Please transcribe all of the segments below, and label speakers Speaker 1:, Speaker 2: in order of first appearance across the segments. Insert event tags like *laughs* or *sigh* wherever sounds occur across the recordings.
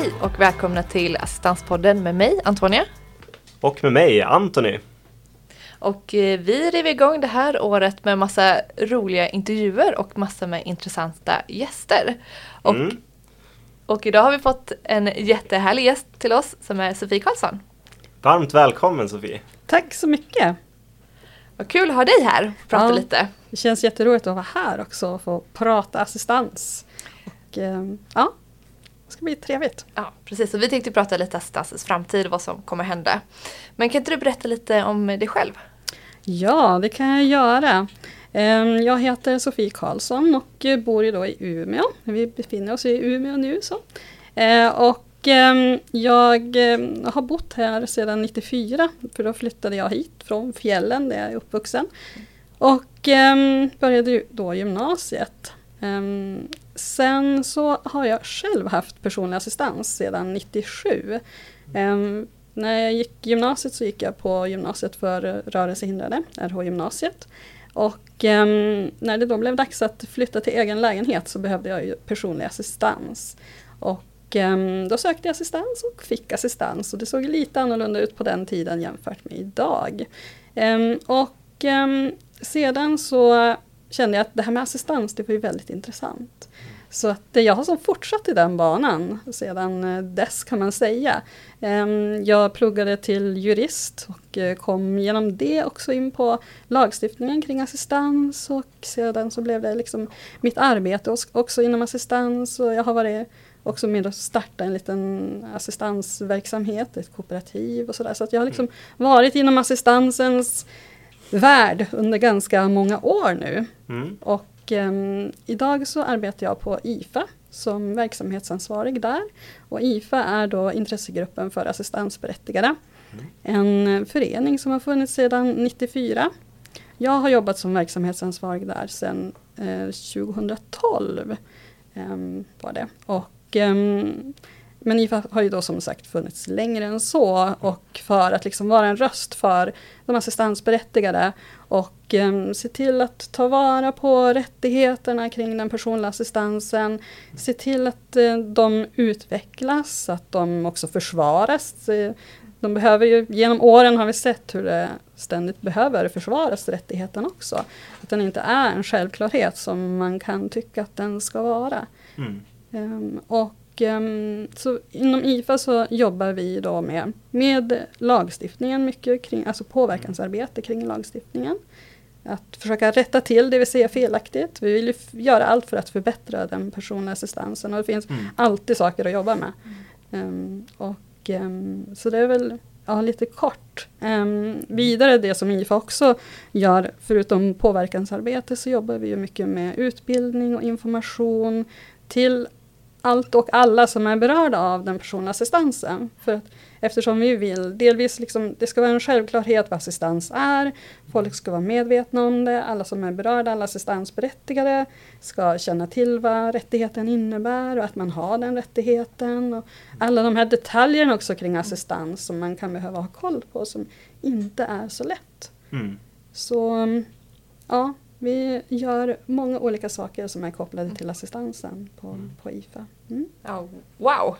Speaker 1: Hej och välkomna till Assistanspodden med mig Antonia.
Speaker 2: Och med mig Anthony.
Speaker 1: Och eh, vi river igång det här året med massa roliga intervjuer och massa med intressanta gäster. Och,
Speaker 2: Mm.
Speaker 1: och idag har vi fått en jättehärlig gäst till oss som är Sofie Karlsson.
Speaker 2: Varmt välkommen Sofie.
Speaker 3: Tack så mycket!
Speaker 1: Vad kul att ha dig här och prata
Speaker 3: Ja.
Speaker 1: lite.
Speaker 3: Det känns jätteroligt att vara här också och få prata assistans. Och, ehm, ja, det ska bli trevligt.
Speaker 1: Ja, precis. Och vi tänkte prata lite assistansens framtid och vad som kommer hända. Men kan inte du berätta lite om dig själv?
Speaker 3: Ja, det kan jag göra. Ehm, Jag heter Sofie Karlsson och eh, bor då i Umeå. Vi befinner oss i Umeå nu. Så. Eh, Och ehm, jag ehm, har bott här sedan 94, för då flyttade jag hit från fjällen där jag är uppvuxen. Och började då gymnasiet. Sen så har jag själv haft personlig assistans sedan 97. Um, ehm, när jag gick gymnasiet så gick jag på gymnasiet för rörelsehindrade, RH-gymnasiet. Och um, när det då blev dags att flytta till egen lägenhet så behövde jag ju personlig assistans. Och um, då sökte jag assistans och fick assistans och det såg lite annorlunda ut på den tiden jämfört med idag. Och sedan så kände jag att det här med assistans, det var ju väldigt intressant. Så att jag har som fortsatt i den banan sedan eh, dess kan man säga. Ehm, Jag pluggade till jurist och eh, kom genom det också in på lagstiftningen kring assistans och sedan så blev det liksom mitt arbete också inom assistans och jag har varit också med att starta en liten assistansverksamhet, ett kooperativ och sådär. Så att jag har liksom varit inom assistansens värld under ganska många år nu.
Speaker 2: Mm.
Speaker 3: Och ehm, idag så arbetar jag på IFA som verksamhetsansvarig där. Och IFA är då intressegruppen för assistansberättigade. En eh, förening som har funnits sedan 94. Jag har jobbat som verksamhetsansvarig där sedan eh, 2012. ehm, var det. Och, ehm, men IFA har ju då som sagt funnits längre än så och för att liksom vara en röst för de assistansberättigade och em, se till att ta vara på rättigheterna kring den personliga assistansen. Se till att eh, de utvecklas, att de också försvaras. Eh, De behöver ju, genom åren har vi sett hur det ständigt behöver försvaras rättigheten också. Att den inte är en självklarhet som man kan tycka att den ska vara.
Speaker 2: Mm.
Speaker 3: Ehm, och ehm, så inom IFA så jobbar vi då med, med lagstiftningen mycket kring, alltså påverkansarbete kring lagstiftningen. Att försöka rätta till det vi ser felaktigt. Vi vill ju göra allt för att förbättra den personliga assistansen och det finns
Speaker 2: Mm.
Speaker 3: alltid saker att jobba med. Ehm, och, ehm, så det är väl ja, lite kort. Ehm, vidare det som IFA också gör, förutom påverkansarbete, så jobbar vi ju mycket med utbildning och information till allt och alla som är berörda av den personliga assistansen. För att, eftersom vi vill, delvis liksom, det ska vara en självklarhet vad assistans är, folk ska vara medvetna om det, alla som är berörda, alla assistansberättigade ska känna till vad rättigheten innebär och att man har den rättigheten. Och alla de här detaljerna också kring assistans som man kan behöva ha koll på som inte är så lätt.
Speaker 2: Mm.
Speaker 3: Så ja, vi gör många olika saker som är kopplade till assistansen på, på IFA. Mm.
Speaker 1: Ja, wow!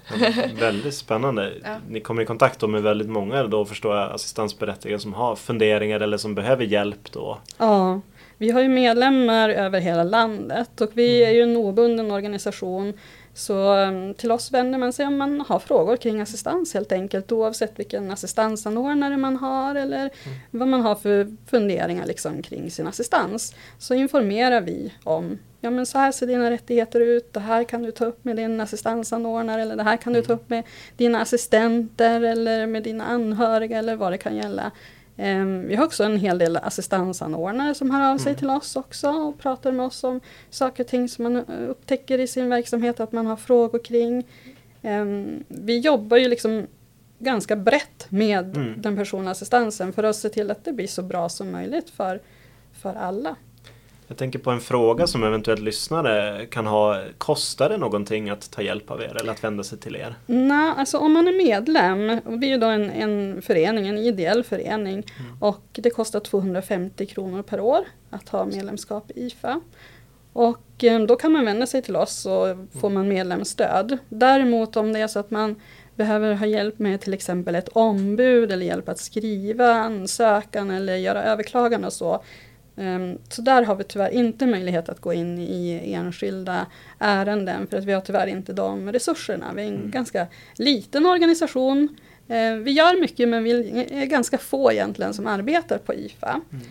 Speaker 2: Väldigt spännande. *laughs*
Speaker 1: Ja.
Speaker 2: Ni kommer i kontakt med väldigt många då förstår jag assistansberättigade som har funderingar eller som behöver hjälp då.
Speaker 3: Ja, vi har ju medlemmar över hela landet och vi är ju en obunden organisation. Så um, till oss vänder man sig om man har frågor kring assistans helt enkelt oavsett vilken assistansanordnare man har eller vad man har för funderingar liksom kring sin assistans. Så informerar vi om Ja men så här ser dina rättigheter ut, det här kan du ta upp med din assistansanordnare eller det här kan du ta upp med dina assistenter eller med dina anhöriga eller vad det kan gälla. Ehm, Vi har också en hel del assistansanordnare som hör av sig till oss också och pratar med oss om saker och ting som man eh, upptäcker i sin verksamhet att man har frågor kring. Ehm, Vi jobbar ju liksom ganska brett med
Speaker 2: Mm.
Speaker 3: den personliga assistansen för att se till att det blir så bra som möjligt för, för alla.
Speaker 2: Jag tänker på en fråga som eventuellt lyssnare kan ha. Kostar det någonting att ta hjälp av er eller att vända sig till er?
Speaker 3: Nej, alltså om man är medlem, och vi är ju då en, en förening, en ideell förening och det kostar 250 kronor per år att ha medlemskap i IFA. Och eh, då kan man vända sig till oss och får man medlemsstöd. Däremot om det är så att man behöver ha hjälp med till exempel ett ombud eller hjälp att skriva ansökan eller göra överklagande och så. Ehm, så där har vi tyvärr inte möjlighet att gå in i enskilda ärenden för att vi har tyvärr inte de resurserna. Vi är en mm. ganska liten organisation. Ehm, vi gör mycket men vi är ganska få egentligen som arbetar på IFA. Mm.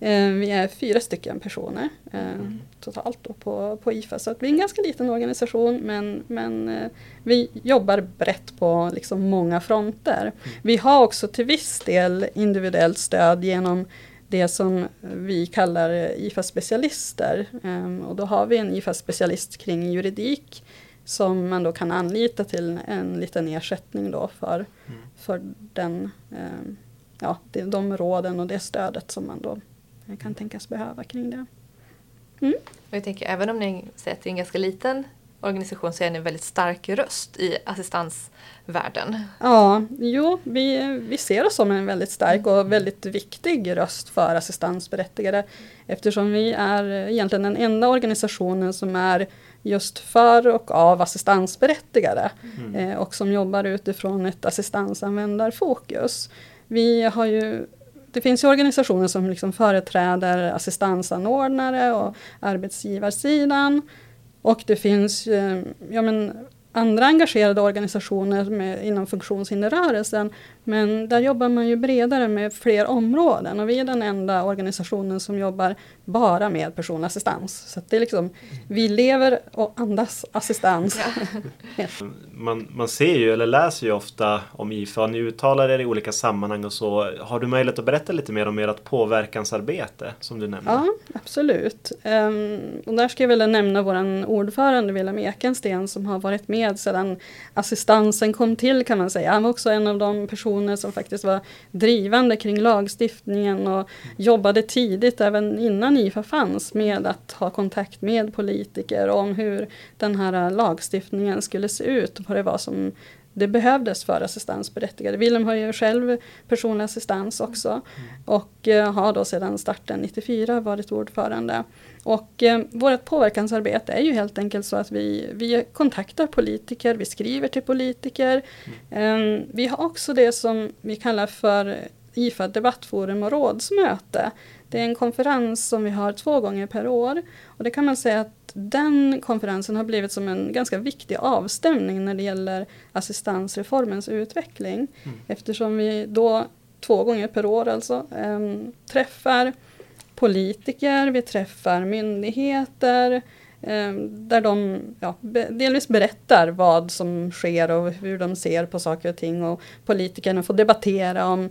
Speaker 3: Ehm, vi är fyra stycken personer mm. totalt på, på IFA så att vi är en ganska liten organisation men, men eh, vi jobbar brett på liksom många fronter. Mm. Vi har också till viss del individuellt stöd genom det som vi kallar IFA-specialister. Ehm, och då har vi en IFA-specialist kring juridik som man då kan anlita till en liten ersättning då för, mm. för den, ehm, ja, de råden och det stödet som man då kan tänkas behöva kring det.
Speaker 1: Mm. jag tänker, även om ni säger att det är en ganska liten organisation så är ni en väldigt stark röst i assistansvärlden.
Speaker 3: Ja, jo, vi, vi ser oss som en väldigt stark och väldigt viktig röst för assistansberättigade eftersom vi är egentligen den enda organisationen som är just för och av assistansberättigade mm. eh, och som jobbar utifrån ett assistansanvändarfokus. Vi har ju det finns ju organisationer som liksom företräder assistansanordnare och arbetsgivarsidan. Och det finns eh, ja, men, andra engagerade organisationer med, inom funktionshinderrörelsen. Men där jobbar man ju bredare med fler områden och vi är den enda organisationen som jobbar bara med personlig assistans. Så det är liksom, vi lever och andas assistans.
Speaker 2: Ja. *laughs* man, man ser ju eller läser ju ofta om IFA, ni uttalar er i olika sammanhang och så. Har du möjlighet att berätta lite mer om ert påverkansarbete som du nämnde?
Speaker 3: Ja, absolut. Um, och där ska jag vilja nämna vår ordförande Wilhelm Ekensten som har varit med sedan assistansen kom till kan man säga. Han var också en av de personer som faktiskt var drivande kring lagstiftningen och jobbade tidigt även innan IFA fanns med att ha kontakt med politiker om hur den här lagstiftningen skulle se ut och vad det var som det behövdes för assistansberättigade. Willem har ju själv personlig assistans också mm. och eh, har då sedan starten 94 varit ordförande. Och eh, vårt påverkansarbete är ju helt enkelt så att vi, vi kontaktar politiker, vi skriver till politiker. Mm. Eh, vi har också det som vi kallar för IFA debattforum och rådsmöte. Det är en konferens som vi har två gånger per år. Och det kan man säga att den konferensen har blivit som en ganska viktig avstämning när det gäller assistansreformens utveckling. Mm. Eftersom vi då två gånger per år alltså äm, träffar politiker, vi träffar myndigheter eh, där de ja, delvis berättar vad som sker och hur de ser på saker och ting och politikerna får debattera om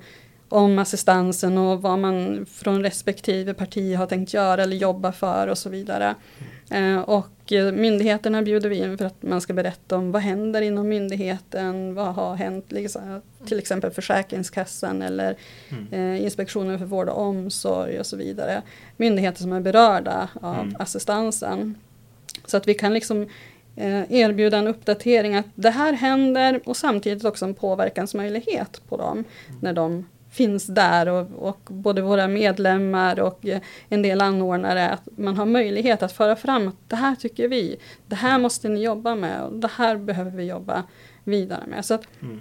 Speaker 3: om assistansen och vad man från respektive parti har tänkt göra eller jobba för och så vidare. Eh, och och eh, myndigheterna bjuder vi in för att man ska berätta om vad händer inom myndigheten, vad har hänt, liksom, till exempel Försäkringskassan eller mm. eh, Inspektionen för vård och omsorg och så vidare. Myndigheter som är berörda av mm. assistansen. Så att vi kan liksom eh, erbjuda en uppdatering att det här händer och samtidigt också en påverkansmöjlighet på dem mm. när de finns där och, och, både våra medlemmar och eh, en del anordnare att man har möjlighet att föra fram att det här tycker vi, det här måste ni jobba med och det här behöver vi jobba vidare med. Så att mm.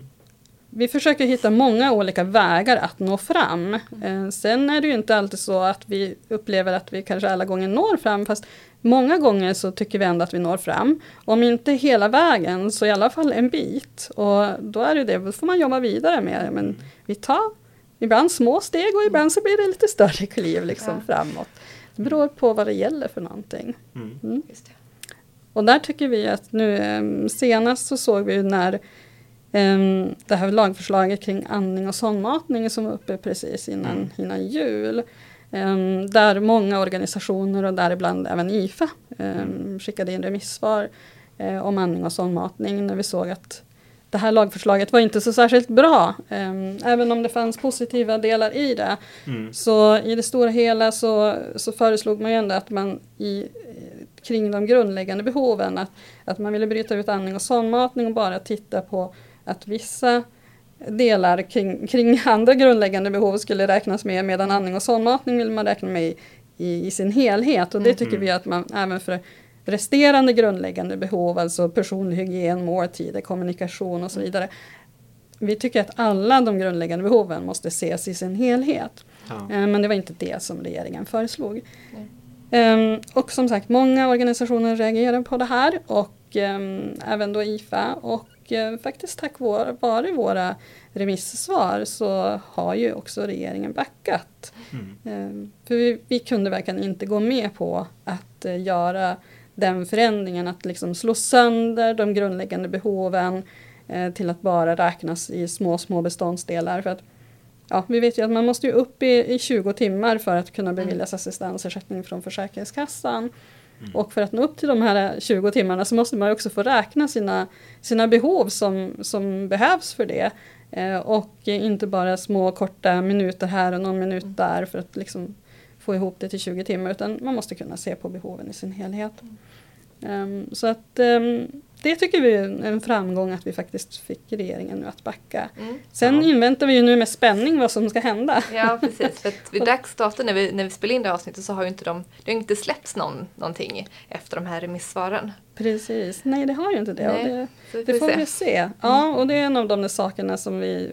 Speaker 3: Vi försöker hitta många olika vägar att nå fram. Eh, sen är det ju inte alltid så att vi upplever att vi kanske alla gånger når fram fast många gånger så tycker vi ändå att vi når fram. Om inte hela vägen så i alla fall en bit. Och då är det det, då får man jobba vidare med. Men vi tar Ibland små steg och ibland så blir det lite större *laughs* kliv liksom ja. framåt. Det beror på vad det gäller för någonting. Mm. Mm. Och där tycker vi att nu ehm, senast så såg vi när um, det här lagförslaget kring andning och sondmatning som var uppe precis innan, mm. innan jul. Um, där många organisationer och däribland även IFA um, skickade in remissvar uh, om andning och sondmatning när vi såg att det här lagförslaget var inte så särskilt bra. Um, även om det fanns positiva delar i det. Mm. Så i det stora hela så, så föreslog man ju ändå att man i, kring de grundläggande behoven, att, att man ville bryta ut andning och sondmatning och bara titta på att vissa delar kring, kring *laughs* andra grundläggande behov skulle räknas med medan andning och sondmatning vill man räkna med i, i, i sin helhet. Och det tycker
Speaker 2: Mm.
Speaker 3: vi att man även för resterande grundläggande behov, alltså personlig hygien, måltider, kommunikation och så vidare. Vi tycker att alla de grundläggande behoven måste ses i sin helhet.
Speaker 2: Ja.
Speaker 3: Eh, Men det var inte det som regeringen föreslog. Ehm, och som sagt, många organisationer reagerar på det här och ehm, även då IFA. Och eh, faktiskt tack vare, vare våra remissvar så har ju också regeringen backat.
Speaker 2: Mm.
Speaker 3: Ehm, för vi, vi kunde verkligen inte gå med på att eh, göra den förändringen, att liksom slå sönder de grundläggande behoven eh, till att bara räknas i små, små beståndsdelar. För att, ja, vi vet ju att man måste ju upp i, i 20 timmar för att kunna beviljas assistansersättning från Försäkringskassan. Och för att nå upp till de här 20 timmarna så måste man också få räkna sina, sina behov som, som behövs för det. Eh, och inte bara små korta minuter här och någon minut där för att liksom få ihop det till 20 timmar utan man måste kunna se på behoven i sin helhet. Ehm, så att ehm, det tycker vi är en framgång att vi faktiskt fick regeringen nu att backa.
Speaker 1: Mm.
Speaker 3: Sen
Speaker 2: Ja.
Speaker 3: inväntar vi ju nu med spänning vad som ska hända.
Speaker 1: Ja precis, för att vid *laughs* dags dato när vi, när vi spelar in det avsnittet så har ju inte de, det har inte släppts någon, någonting efter de här remissvaren.
Speaker 3: Precis, nej det har ju inte det.
Speaker 1: Nej,
Speaker 3: det Det
Speaker 1: får
Speaker 3: får
Speaker 1: se.
Speaker 3: vi se. Ja, och det är en av de där sakerna som vi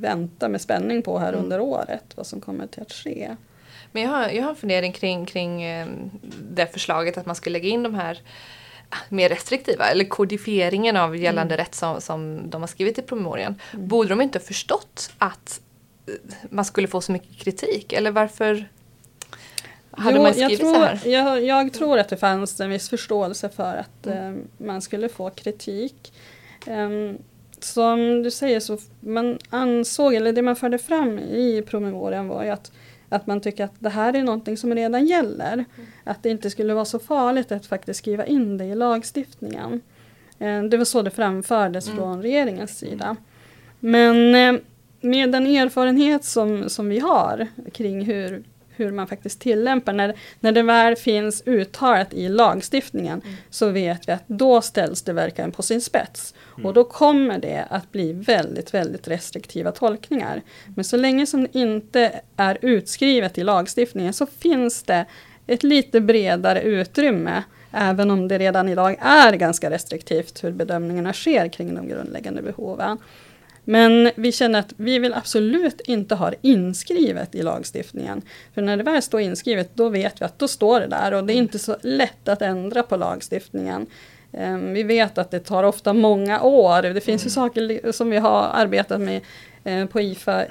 Speaker 3: väntar med spänning på här
Speaker 1: Mm.
Speaker 3: under året. Vad som kommer till att ske.
Speaker 1: Men jag har, jag har en fundering kring, kring eh, det förslaget att man ska lägga in de här ah, mer restriktiva, eller kodifieringen av gällande rätt som, som de har skrivit i promemorian. Borde de inte ha förstått att eh, man skulle få så mycket kritik? Eller varför hade
Speaker 3: Jo,
Speaker 1: man
Speaker 3: jag
Speaker 1: skrivit
Speaker 3: tror,
Speaker 1: så här?
Speaker 3: Jag, jag tror att det fanns en viss förståelse för att
Speaker 1: Mm.
Speaker 3: eh, man skulle få kritik. Ehm, som du säger så man ansåg, eller det man förde fram i promemorian var ju att, att man tycker att det här är någonting som redan gäller.
Speaker 1: Mm.
Speaker 3: Att det inte skulle vara så farligt att faktiskt skriva in det i lagstiftningen. Eh, det var så det framfördes
Speaker 1: Mm.
Speaker 3: från regeringens sida. Men eh, med den erfarenhet som, som vi har kring hur, hur man faktiskt tillämpar, när, när det väl finns uttalat i lagstiftningen,
Speaker 1: Mm.
Speaker 3: så vet vi att då ställs det verkligen på sin spets.
Speaker 2: Mm.
Speaker 3: Och då kommer det att bli väldigt, väldigt restriktiva tolkningar. Men så länge som det inte är utskrivet i lagstiftningen så finns det ett lite bredare utrymme, även om det redan idag är ganska restriktivt hur bedömningarna sker kring de grundläggande behoven. Men vi känner att vi vill absolut inte ha det inskrivet i lagstiftningen. För när det väl står inskrivet, då vet vi att då står det där och det är inte så lätt att ändra på lagstiftningen. Ehm, Vi vet att det tar ofta många år. Det finns ju saker li- som vi har arbetat med eh, på IFA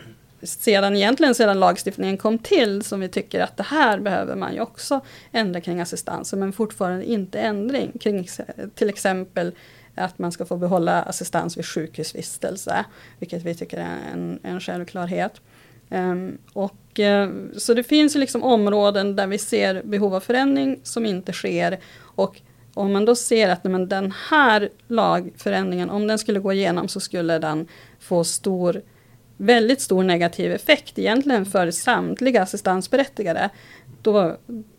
Speaker 3: sedan egentligen sedan lagstiftningen kom till som vi tycker att det här behöver man ju också ändra kring assistansen men fortfarande inte ändring kring till exempel att man ska få behålla assistans vid sjukhusvistelse, vilket vi tycker är en, en självklarhet. Um, och, uh, så det finns ju liksom områden där vi ser behov av förändring som inte sker. Och om man då ser att men den här lagförändringen, om den skulle gå igenom så skulle den få stor, väldigt stor negativ effekt egentligen för samtliga assistansberättigade. Då,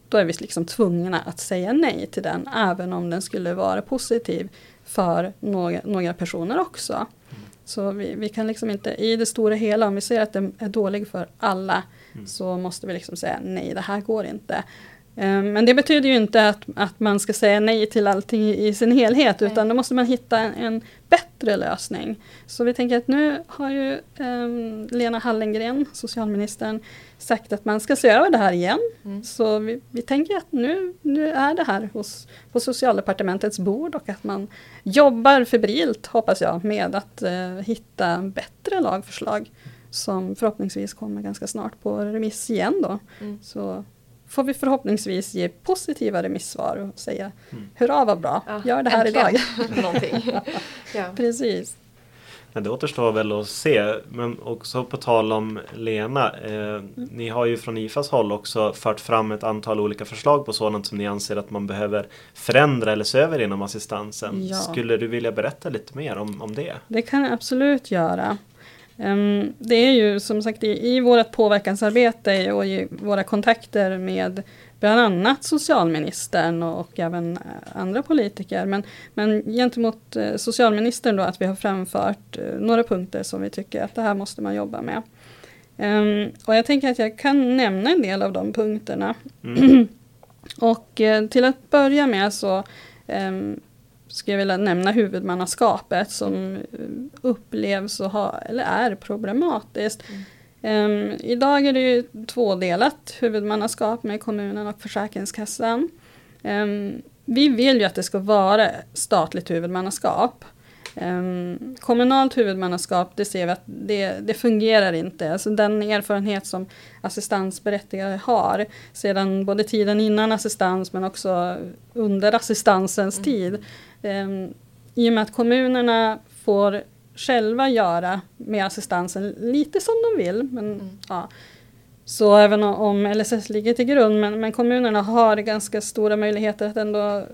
Speaker 3: då är vi liksom tvungna att säga nej till den, även om den skulle vara positiv för några, några personer också. Så vi, vi kan liksom inte, i det stora hela, om vi ser att den är dålig för alla,
Speaker 2: Mm.
Speaker 3: så måste vi liksom säga nej, det här går inte. Eh, Men det betyder ju inte att, att man ska säga nej till allting i sin helhet,
Speaker 1: Nej.
Speaker 3: utan då måste man hitta en, en bättre lösning. Så vi tänker att nu har ju ehm, Lena Hallengren, socialministern, sagt att man ska se över det här igen.
Speaker 1: Mm.
Speaker 3: Så vi, vi tänker att nu, nu är det här hos, på socialdepartementets bord och att man jobbar febrilt, hoppas jag, med att eh, hitta bättre lagförslag som förhoppningsvis kommer ganska snart på remiss igen då.
Speaker 1: Mm.
Speaker 3: Så får vi förhoppningsvis ge positiva remissvar och säga
Speaker 2: Mm.
Speaker 3: hurra vad bra,
Speaker 1: Ja,
Speaker 3: gör det här
Speaker 1: äntligen.
Speaker 3: idag. *laughs*
Speaker 1: Någonting. *laughs* ja.
Speaker 3: Precis.
Speaker 2: Men det återstår väl att se. Men också på tal om Lena. Eh, ni har ju från IFAs håll också fört fram ett antal olika förslag på sådant som ni anser att man behöver förändra eller se över inom assistansen.
Speaker 3: Ja.
Speaker 2: Skulle du vilja berätta lite mer om, om det?
Speaker 3: Det kan jag absolut göra. Ehm, det är ju som sagt i, i vårt påverkansarbete och i våra kontakter med bland annat socialministern och, och även eh, andra politiker. Men, men gentemot eh, socialministern då att vi har framfört eh, några punkter som vi tycker att det här måste man jobba med. Um, och jag tänker att jag kan nämna en del av de punkterna.
Speaker 2: Mm. *clears throat*
Speaker 3: och till att börja med så um, skulle jag vilja nämna huvudmannaskapet som upplevs och ha, eller är problematiskt. Mm. Um, idag är det ju tvådelat huvudmannaskap med kommunen och Försäkringskassan. Um, vi vill ju att det ska vara statligt huvudmannaskap. Um, kommunalt huvudmannaskap, det ser vi att det, det fungerar inte. Alltså den erfarenhet som assistansberättigade har sedan både tiden innan assistans men också under assistansens mm. tid. Um, I och med att kommunerna får själva göra med assistansen lite som de vill. Men, mm. ja. Så även om LSS ligger till grund, men, men kommunerna har ganska stora möjligheter att ändå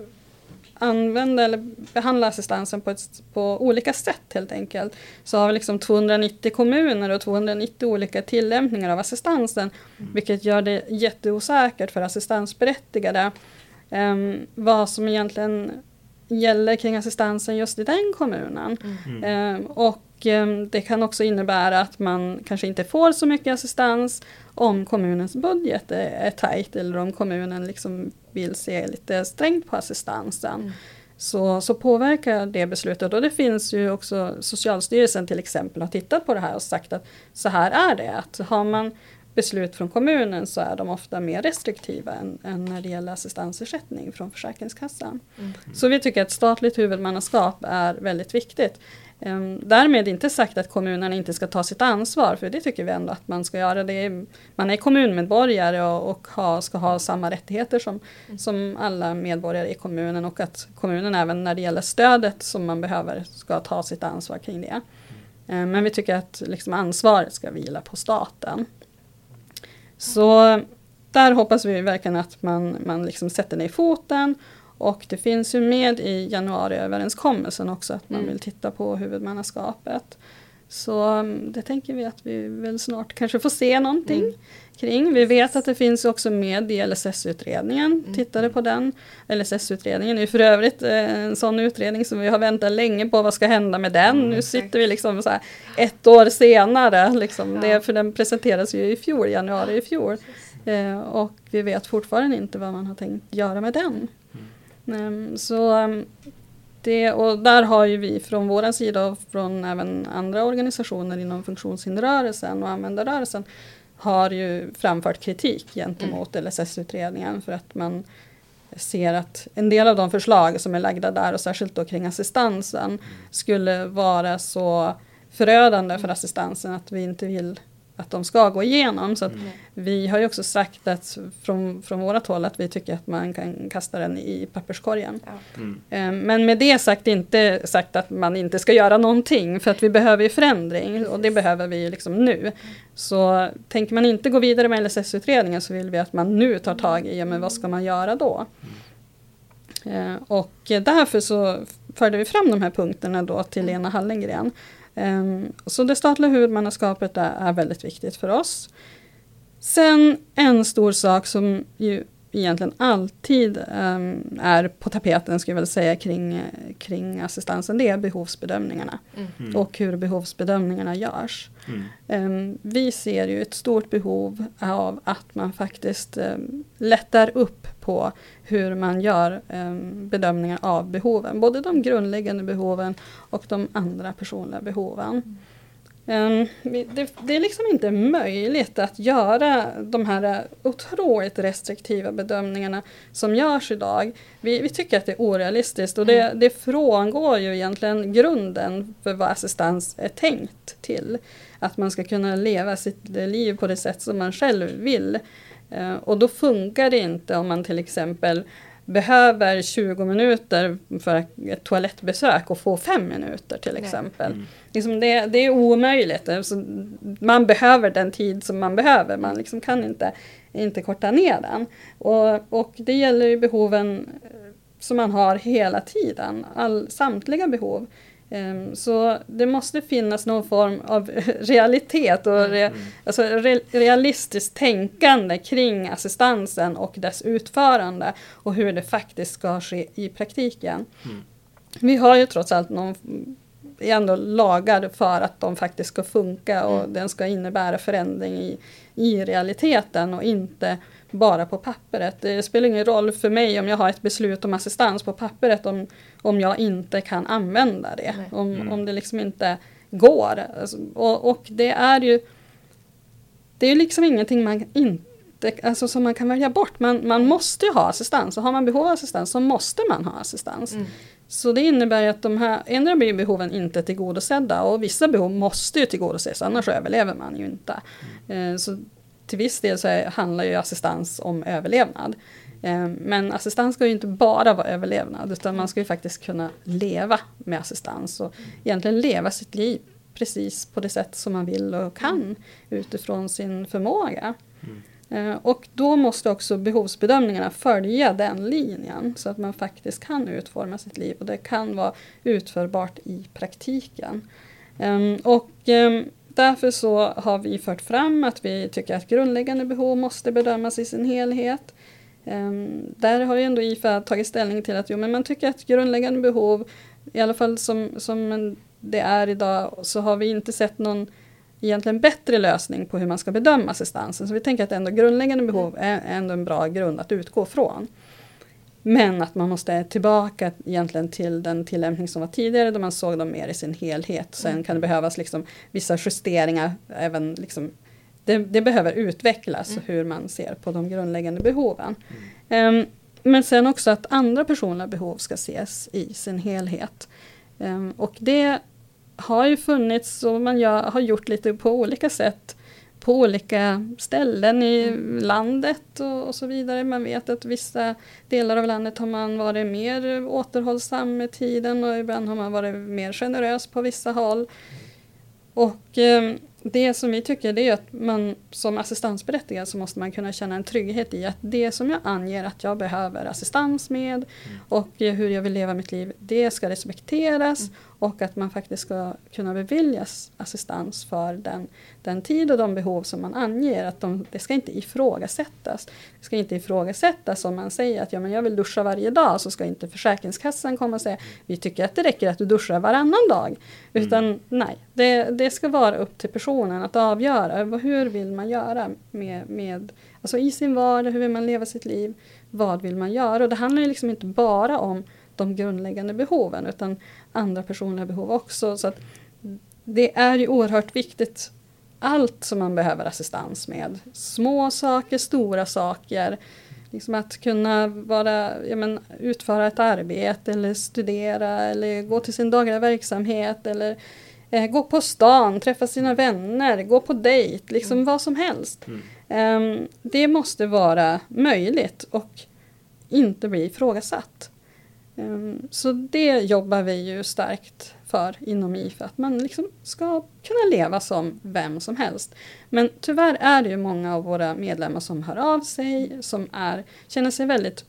Speaker 3: använda eller behandla assistansen på, ett, på olika sätt helt enkelt. Så har vi liksom 290 kommuner och 290 olika tillämpningar av assistansen. Mm. Vilket gör det jätteosäkert för assistansberättigade um, vad som egentligen gäller kring assistansen just i den kommunen. Mm. Um, och um, det kan också innebära att man kanske inte får så mycket assistans om kommunens budget är, är tajt eller om kommunen liksom vill se lite strängt på assistansen. Mm. Så, så påverkar det beslutet och det finns ju också Socialstyrelsen till exempel har tittat på det här och sagt att så här är det. Att har man beslut från kommunen så är de ofta mer restriktiva än, än när det gäller assistansersättning från Försäkringskassan. Mm. Så vi tycker att statligt huvudmannaskap är väldigt viktigt. Um, därmed inte sagt att kommunerna inte ska ta sitt ansvar, för det tycker vi ändå att man ska göra. Det är, man är kommunmedborgare och, och ha, ska ha samma rättigheter som, mm. som alla medborgare i kommunen och att kommunen även när det gäller stödet som man behöver ska ta sitt ansvar kring det. Um, men vi tycker att liksom, ansvaret ska vila på staten. Så där hoppas vi verkligen att man, man liksom sätter ner foten och det finns ju med i januariöverenskommelsen också att man mm. vill titta på huvudmannaskapet. Så mm, det tänker vi att vi väl snart kanske får se någonting mm. kring. Vi vet att det finns också med i LSS-utredningen, mm. tittade på den. LSS-utredningen är för övrigt eh, en sån utredning som vi har väntat länge på, vad ska hända med den? Mm. Nu sitter vi liksom så ett år senare, liksom. ja. det, för den presenterades ju i fjol, januari i fjol. Eh, och vi vet fortfarande inte vad man har tänkt göra med den. Ehm, så ehm, det, och där har ju vi från vår sida och från även andra organisationer inom funktionshinderrörelsen och användarrörelsen har ju framfört kritik gentemot mm. LSS-utredningen för att man ser att en del av de förslag som är lagda där och särskilt då kring assistansen skulle vara så förödande för assistansen att vi inte vill att de ska gå igenom. Så mm. Vi har ju också sagt att från, från vårat håll att vi tycker att man kan kasta den i papperskorgen. Ja. Mm. Ehm, men med det sagt inte sagt att man inte ska göra någonting för att vi behöver ju förändring och det behöver vi liksom nu. Så tänker man inte gå vidare med LSS-utredningen så vill vi att man nu tar tag i, ja, men vad ska man göra då? Mm. Och därför så förde vi fram de här punkterna då till Lena Hallengren. Um, så det statliga huvudmannaskapet är, väldigt viktigt för oss. Sen en stor sak som ju egentligen alltid um, är på tapeten, skulle jag väl säga, kring, kring assistansen, det är behovsbedömningarna. Mm. Och hur behovsbedömningarna görs. Mm. Um, vi ser ju ett stort behov av att man faktiskt lättar upp på hur man gör um, bedömningar av behoven. Både de grundläggande behoven och de andra personliga behoven. Um, det, det, är liksom inte möjligt att göra de här otroligt restriktiva bedömningarna som görs idag. Vi, vi tycker att det är orealistiskt och det, mm. det frångår ju egentligen grunden för vad assistans är tänkt till. Att man ska kunna leva sitt liv på det sätt som man själv vill. Uh, och då funkar det inte om man till exempel behöver 20 minuter för ett toalettbesök och få 5 minuter till exempel. Mm. Liksom det, det, är omöjligt. Alltså, man behöver den tid som man behöver. Man liksom kan inte, inte korta ner den. Och, och det gäller ju behoven som man har hela tiden. All, samtliga behov. Um, så det måste finnas någon form av *laughs* realitet och re, mm. alltså re, realistiskt tänkande kring assistansen och dess utförande och hur det faktiskt ska ske i praktiken. Mm. Vi har ju trots allt någon är ändå lagad för att de faktiskt ska funka och
Speaker 1: Mm.
Speaker 3: den ska innebära förändring i, i realiteten och inte bara på pappret. Det spelar ingen roll för mig om jag har ett beslut om assistans på pappret om, om jag inte kan använda det.
Speaker 1: Nej.
Speaker 3: Om,
Speaker 2: Mm.
Speaker 3: om det liksom inte går. Alltså, och, och det är ju det är ju liksom ingenting man inte, alltså som man kan välja bort. Man, man måste ju ha assistans och har man behov av assistans så måste man ha assistans.
Speaker 1: Mm.
Speaker 3: Så det innebär ju att de här, ändå blir behoven inte tillgodosedda och vissa behov måste ju tillgodoses annars överlever man ju inte. Eh, Så till viss del så är, handlar ju assistans om överlevnad. Eh, Men assistans ska ju inte bara vara överlevnad utan man ska ju faktiskt kunna leva med assistans och egentligen leva sitt liv precis på det sätt som man vill och kan utifrån sin förmåga. Eh, Och då måste också behovsbedömningarna följa den linjen så att man faktiskt kan utforma sitt liv och det kan vara utförbart i praktiken. Ehm, Och ehm, därför så har vi fört fram att vi tycker att grundläggande behov måste bedömas i sin helhet. Ehm, där har ju ändå IFA tagit ställning till att jo, men man tycker att grundläggande behov, i alla fall som, som det är idag, så har vi inte sett någon egentligen bättre lösning på hur man ska bedöma assistansen. Så vi tänker att ändå grundläggande behov är ändå en bra grund att utgå från. Men att man måste tillbaka egentligen till den tillämpning som var tidigare då man såg dem mer i sin helhet. Sen kan det behövas liksom vissa justeringar. Även liksom, det, det behöver utvecklas
Speaker 1: Mm.
Speaker 3: hur man ser på de grundläggande behoven. Ehm, men sen också att andra personliga behov ska ses i sin helhet. Ehm, och det har ju funnits och man gör, har gjort lite på olika sätt på olika ställen i landet och, och så vidare. Man vet att vissa delar av landet har man varit mer återhållsam med tiden och ibland har man varit mer generös på vissa håll. Och eh, det som vi tycker det är att man som assistansberättigad så måste man kunna känna en trygghet i att det som jag anger att jag behöver assistans med och eh, hur jag vill leva mitt liv, det ska respekteras och att man faktiskt ska kunna beviljas assistans för den, den tid och de behov som man anger. Att de, det ska inte ifrågasättas. Det ska inte ifrågasättas om man säger att ja, men jag vill duscha varje dag så ska inte Försäkringskassan komma och säga vi tycker att det räcker att du duschar varannan dag. Utan nej, det, det ska vara upp till personen att avgöra hur vill man göra med, med alltså i sin vardag, hur vill man leva sitt liv, vad vill man göra? Och det handlar ju liksom inte bara om de grundläggande behoven utan andra personliga behov också. Så det är ju oerhört viktigt allt som man behöver assistans med. Små saker, stora saker. Liksom att kunna vara, ja men, utföra ett arbete eller studera eller gå till sin dagliga verksamhet eller eh, gå på stan, träffa sina vänner, gå på dejt, liksom vad som helst.
Speaker 2: Mm.
Speaker 3: Ehm, det måste vara möjligt och inte bli ifrågasatt. Ehm, så det jobbar vi ju starkt för inom IFA, att man liksom ska kunna leva som vem som helst. Men tyvärr är det ju många av våra medlemmar som hör av sig, som är, känner sig väldigt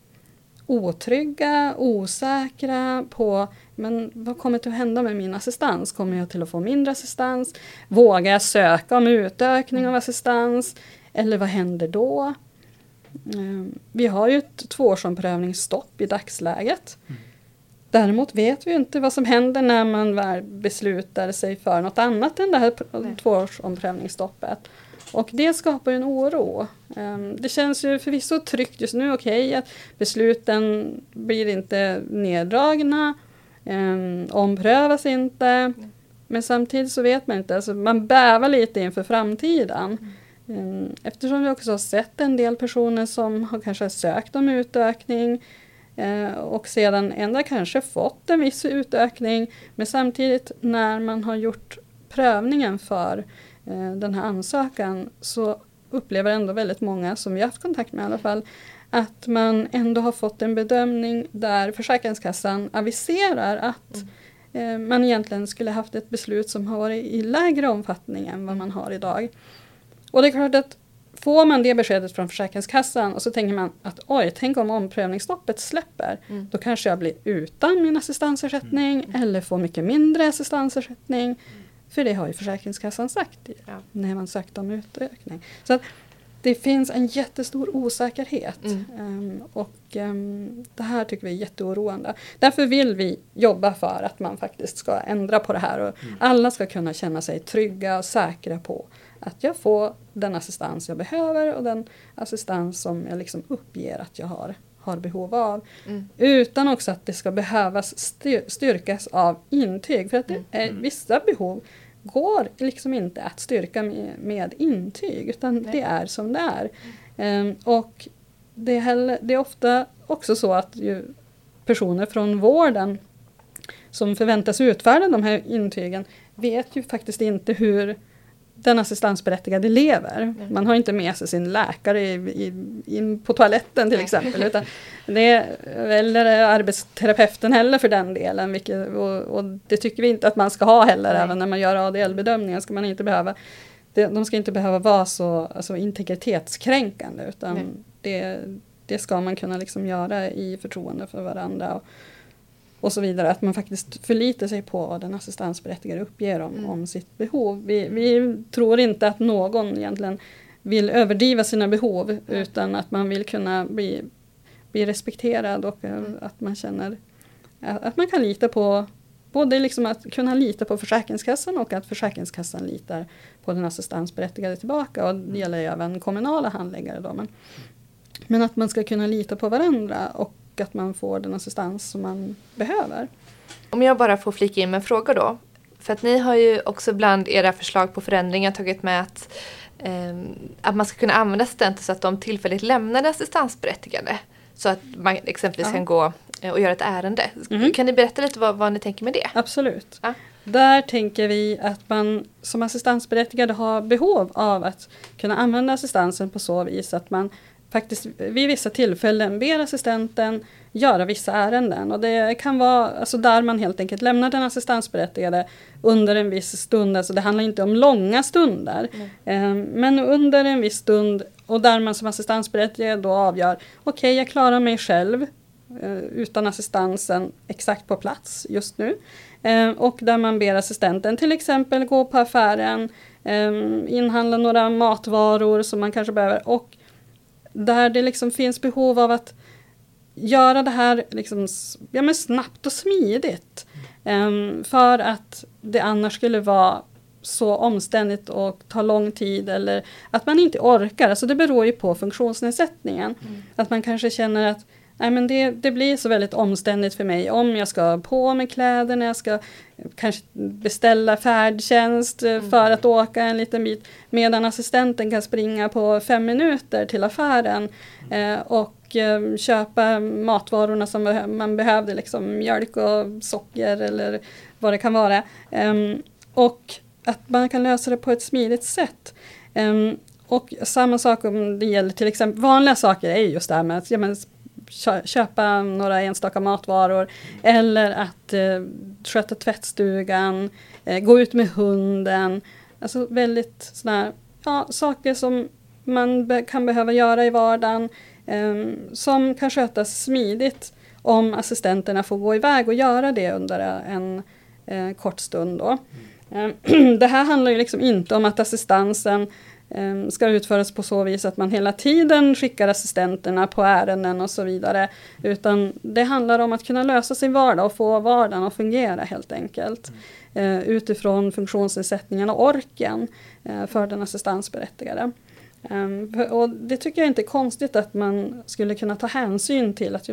Speaker 3: otrygga, osäkra på men vad kommer till att hända med min assistans? Kommer jag till att få mindre assistans? Vågar jag söka om utökning av assistans? Eller vad händer då? Ehm, Vi har ju ett tvåårsomprövningsstopp i dagsläget. Däremot vet vi inte vad som händer när man väl beslutar sig för något annat än det här
Speaker 1: Nej.
Speaker 3: tvåårsomprövningsstoppet. Och det skapar ju en oro. Ehm, Det känns ju förvisso tryggt just nu, okej, att besluten blir inte neddragna, um, omprövas inte. Men samtidigt så vet man inte, alltså man bävar lite inför framtiden. Ehm, Eftersom vi också har sett en del personer som har kanske sökt om utökning eh, och sedan ändå kanske fått en viss utökning. Men samtidigt när man har gjort prövningen för eh, den här ansökan så upplever ändå väldigt många, som vi har haft kontakt med i alla fall, att man ändå har fått en bedömning där Försäkringskassan aviserar att eh, man egentligen skulle haft ett beslut som har varit i lägre omfattning än vad man har idag. Och det är klart att får man det beskedet från Försäkringskassan och så tänker man att oj, tänk om omprövningsstoppet släpper.
Speaker 1: Mm.
Speaker 3: Då kanske jag blir utan min assistansersättning eller får mycket mindre assistansersättning. För det har ju Försäkringskassan sagt
Speaker 1: Ja.
Speaker 3: när man sökte om utökning. Så att det finns en jättestor osäkerhet.
Speaker 1: Mm.
Speaker 3: Ehm, och ehm, det här tycker vi är jätteoroande. Därför vill vi jobba för att man faktiskt ska ändra på det här. Och Alla ska kunna känna sig trygga och säkra på att jag får den assistans jag behöver och den assistans som jag liksom uppger att jag har, har behov av.
Speaker 1: Mm.
Speaker 3: Utan också att det ska behövas styr- styrkas av intyg. För att det är, vissa behov går liksom inte att styrka med, med intyg. Utan
Speaker 1: Nej.
Speaker 3: det är som det är. Ehm, och det är, heller, det är ofta också så att ju personer från vården som förväntas utfärda de här intygen vet ju faktiskt inte hur den assistansberättigade lever. Man har inte med sig sin läkare i, i, in på toaletten till exempel. Utan det eller arbetsterapeuten heller för den delen. Vilket, och, och det tycker vi inte att man ska ha heller.
Speaker 1: Nej.
Speaker 3: Även när man gör ADL-bedömningar ska man inte behöva de ska inte behöva vara så alltså, integritetskränkande. Utan det, det ska man kunna liksom göra i förtroende för varandra. Och, och så vidare. Att man faktiskt förlitar sig på vad den assistansberättigade uppger om,
Speaker 1: Mm.
Speaker 3: om sitt behov. Vi, vi tror inte att någon egentligen vill överdriva sina behov utan att man vill kunna bli, bli respekterad och eh,
Speaker 1: Mm.
Speaker 3: att man känner att, att man kan lita på Både liksom att kunna lita på Försäkringskassan och att Försäkringskassan litar på den assistansberättigade tillbaka. Och det gäller ju även kommunala handläggare. Då. Men, men att man ska kunna lita på varandra och att man får den assistans som man behöver.
Speaker 1: Om jag bara får flika in med en fråga då. För att ni har ju också bland era förslag på förändringar tagit med att, ehm, att man ska kunna använda assistenter så att de tillfälligt lämnar det assistansberättigade. Så att man exempelvis
Speaker 3: Ja.
Speaker 1: kan gå eh, och göra ett ärende.
Speaker 3: Mhm.
Speaker 1: Kan ni berätta lite vad, vad ni tänker med det?
Speaker 3: Absolut.
Speaker 1: Ja.
Speaker 3: Där tänker vi att man som assistansberättigad har behov av att kunna använda assistansen på så vis att man faktiskt vid vissa tillfällen ber assistenten göra vissa ärenden. Och det kan vara alltså där man helt enkelt lämnar den assistansberättigade under en viss stund. Alltså det handlar inte om långa stunder. Eh, Men under en viss stund och där man som assistansberättigad då avgör okej, jag klarar mig själv eh, utan assistansen exakt på plats just nu. Eh, och där man ber assistenten till exempel gå på affären, eh, inhandla några matvaror som man kanske behöver och där det liksom finns behov av att göra det här liksom, ja, men snabbt och smidigt. Ehm, för att det annars skulle vara så omständigt och ta lång tid eller att man inte orkar. Alltså det beror ju på funktionsnedsättningen. Att man kanske känner att Nej, men det, det blir så väldigt omständigt för mig om jag ska på mig kläderna, jag ska kanske beställa färdtjänst eh, för att åka en liten bit medan assistenten kan springa på fem minuter till affären eh, och eh, köpa matvarorna som man behövde, liksom mjölk och socker eller vad det kan vara. Ehm, och att man kan lösa det på ett smidigt sätt. Ehm, och samma sak om det gäller till exempel vanliga saker är ju just det här med att ja, men, köpa några enstaka matvaror eller att eh, sköta tvättstugan, eh, gå ut med hunden. Alltså väldigt sådana här, ja, saker som man be- kan behöva göra i vardagen eh, som kan skötas smidigt om assistenterna får gå iväg och göra det under eh, en eh, kort stund. Då. Ehm, *clears throat* det här handlar ju liksom inte om att assistansen eh, ska utföras på så vis att man hela tiden skickar assistenterna på ärenden och så vidare. Utan det handlar om att kunna lösa sin vardag och få vardagen att fungera helt enkelt. Eh, utifrån funktionsnedsättningen och orken eh, för den assistansberättigade. För- och det tycker jag inte är konstigt att man skulle kunna ta hänsyn till att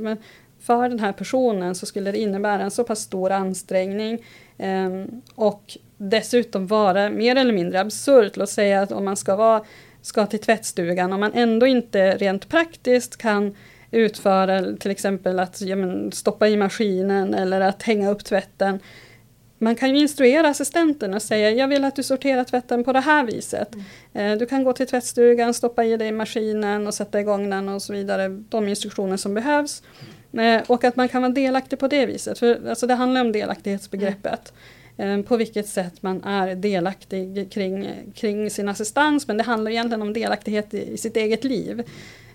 Speaker 3: för den här personen så skulle det innebära en så pass stor ansträngning ehm, och dessutom vara mer eller mindre absurt. Låt säga att om man ska, vara, ska till tvättstugan om man ändå inte rent praktiskt kan utföra till exempel att ja, men, stoppa i maskinen eller att hänga upp tvätten. Man kan ju instruera assistenten och säga jag vill att du sorterar tvätten på det här viset. Eh, Du kan gå till tvättstugan, stoppa i dig maskinen och sätta igång den och så vidare. De instruktioner som behövs. Eh, Och att man kan vara delaktig på det viset. För alltså det handlar om delaktighetsbegreppet. Eh, Eh, på vilket sätt man är delaktig kring, kring sin assistans. Men det handlar egentligen om delaktighet i, i sitt eget liv.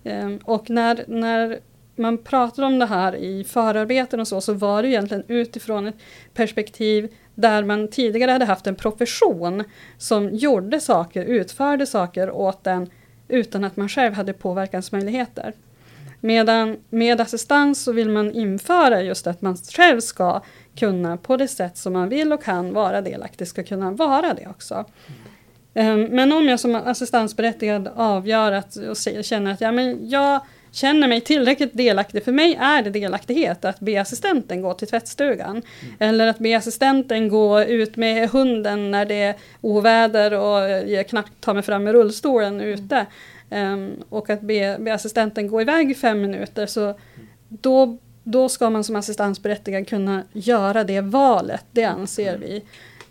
Speaker 3: Ehm, och när, när man pratar om det här i förarbeten och så, så var det egentligen utifrån ett perspektiv där man tidigare hade haft en profession som gjorde saker, utförde saker åt en utan att man själv hade påverkansmöjligheter. Medan med assistans så vill man införa just att man själv ska kunna på det sätt som man vill och kan vara delaktig, ska kunna vara det också. Um, men om jag som assistansberättigad avgör att, och känner att ja, men jag känner mig tillräckligt delaktig. För mig är det delaktighet att be assistenten gå till tvättstugan. Mm. Eller att be assistenten gå ut med hunden när det är oväder och jag knappt tar mig fram med rullstolen mm. ute. Um, och att be, be, assistenten gå iväg i fem minuter. Så då, då ska man som assistansberättigad kunna göra det valet, det anser mm. vi.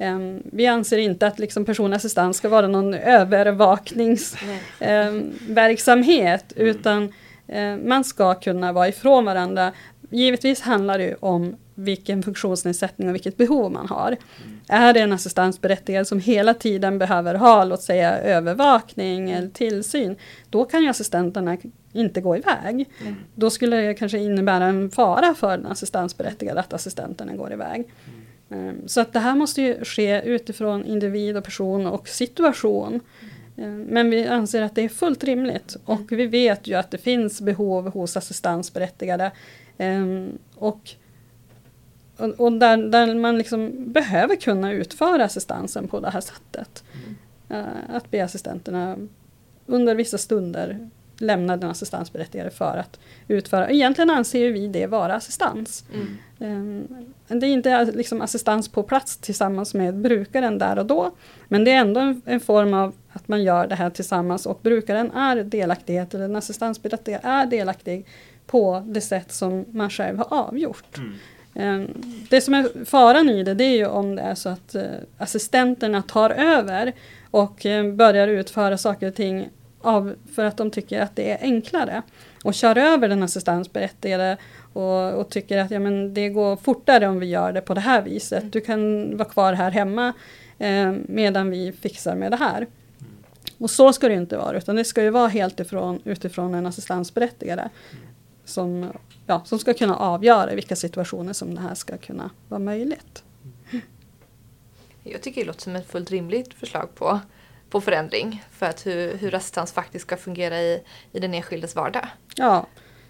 Speaker 3: Um, vi anser inte att liksom personlig assistans ska vara någon övervakningsverksamhet um, utan Eh, man ska kunna vara ifrån varandra. Givetvis handlar det om vilken funktionsnedsättning och vilket behov man har. Mm. Är det en assistansberättigad som hela tiden behöver ha, låt säga övervakning eller tillsyn, då kan ju assistenterna inte gå iväg. Mm. Då skulle det kanske innebära en fara för den assistansberättigade att assistenterna går iväg. Mm. Så att det här måste ju ske utifrån individ och person och situation. Eh, men vi anser att det är fullt rimligt och vi vet ju att det finns behov hos assistansberättigade. Ehm, och och där, där man liksom behöver kunna utföra assistansen på det här sättet. Mm. Eh, att be assistenterna under vissa stunder lämna den assistansberättigade för att utföra. Egentligen anser vi det vara assistans. Mm. Um, det är inte liksom assistans på plats tillsammans med brukaren där och då. Men det är ändå en, en, form av att man gör det här tillsammans och brukaren är delaktighet, eller den assistansberättigade är delaktig på det sätt som man själv har avgjort. Mm. Ehm, det som är faran i det, det är ju om det är så att eh, assistenterna tar över och eh, börjar utföra saker och ting av, för att de tycker att det är enklare. Och kör över den assistansberättigade och, och tycker att ja, men det går fortare om vi gör det på det här viset. Du kan vara kvar här hemma eh, medan vi fixar med det här. Och så ska det inte vara, utan det ska ju vara helt ifrån, utifrån en assistansberättigade. Som, ja, som ska kunna avgöra vilka situationer som det här ska kunna vara möjligt.
Speaker 1: Jag tycker det låter som ett fullt rimligt förslag på på förändring för att hur, hur assistans faktiskt ska fungera i, i den enskildes vardag.
Speaker 3: Ja,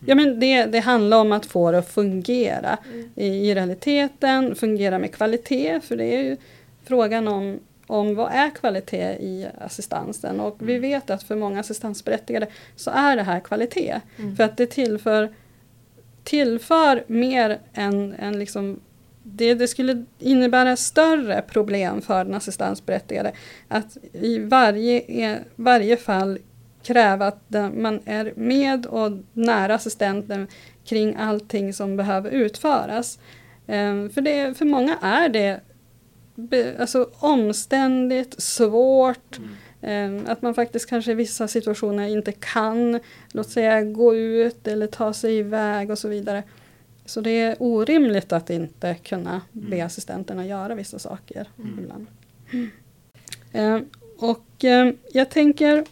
Speaker 3: ja men det, det handlar om att få det att fungera mm. i, i realiteten, fungera med kvalitet, för det är ju frågan om om vad är kvalitet i assistansen och vi mm. vet att för många assistansberättigade så är det här kvalitet. Mm. För att det tillför, tillför mer än, än liksom det, det, skulle innebära större problem för den assistansberättigade att i varje, e, varje fall kräva att man är med och nära assistenten kring allting som behöver utföras. Um, för, det, för många är det be, alltså, omständigt, svårt, mm um, att man faktiskt kanske i vissa situationer inte kan, låt säga gå ut eller ta sig iväg och så vidare. Så det är orimligt att inte kunna be mm. assistenterna göra vissa saker mm. ibland. Eh, och eh, jag tänker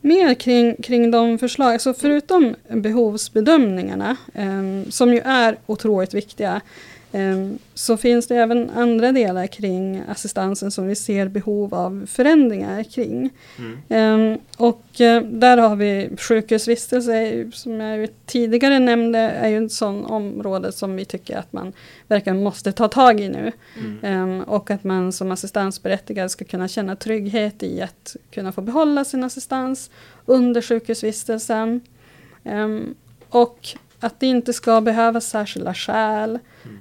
Speaker 3: mer kring, kring de förslag, alltså förutom behovsbedömningarna, eh, som ju är otroligt viktiga, Ehm, så finns det även andra delar kring assistansen som vi ser behov av förändringar kring. Mm. Ehm, och eh, där har vi sjukhusvistelse, som jag tidigare nämnde, är ju ett sådant område som vi tycker att man verkligen måste ta tag i nu. Mm. Ehm, och att man som assistansberättigad ska kunna känna trygghet i att kunna få behålla sin assistans under sjukhusvistelsen. Och att det inte ska behövas särskilda skäl.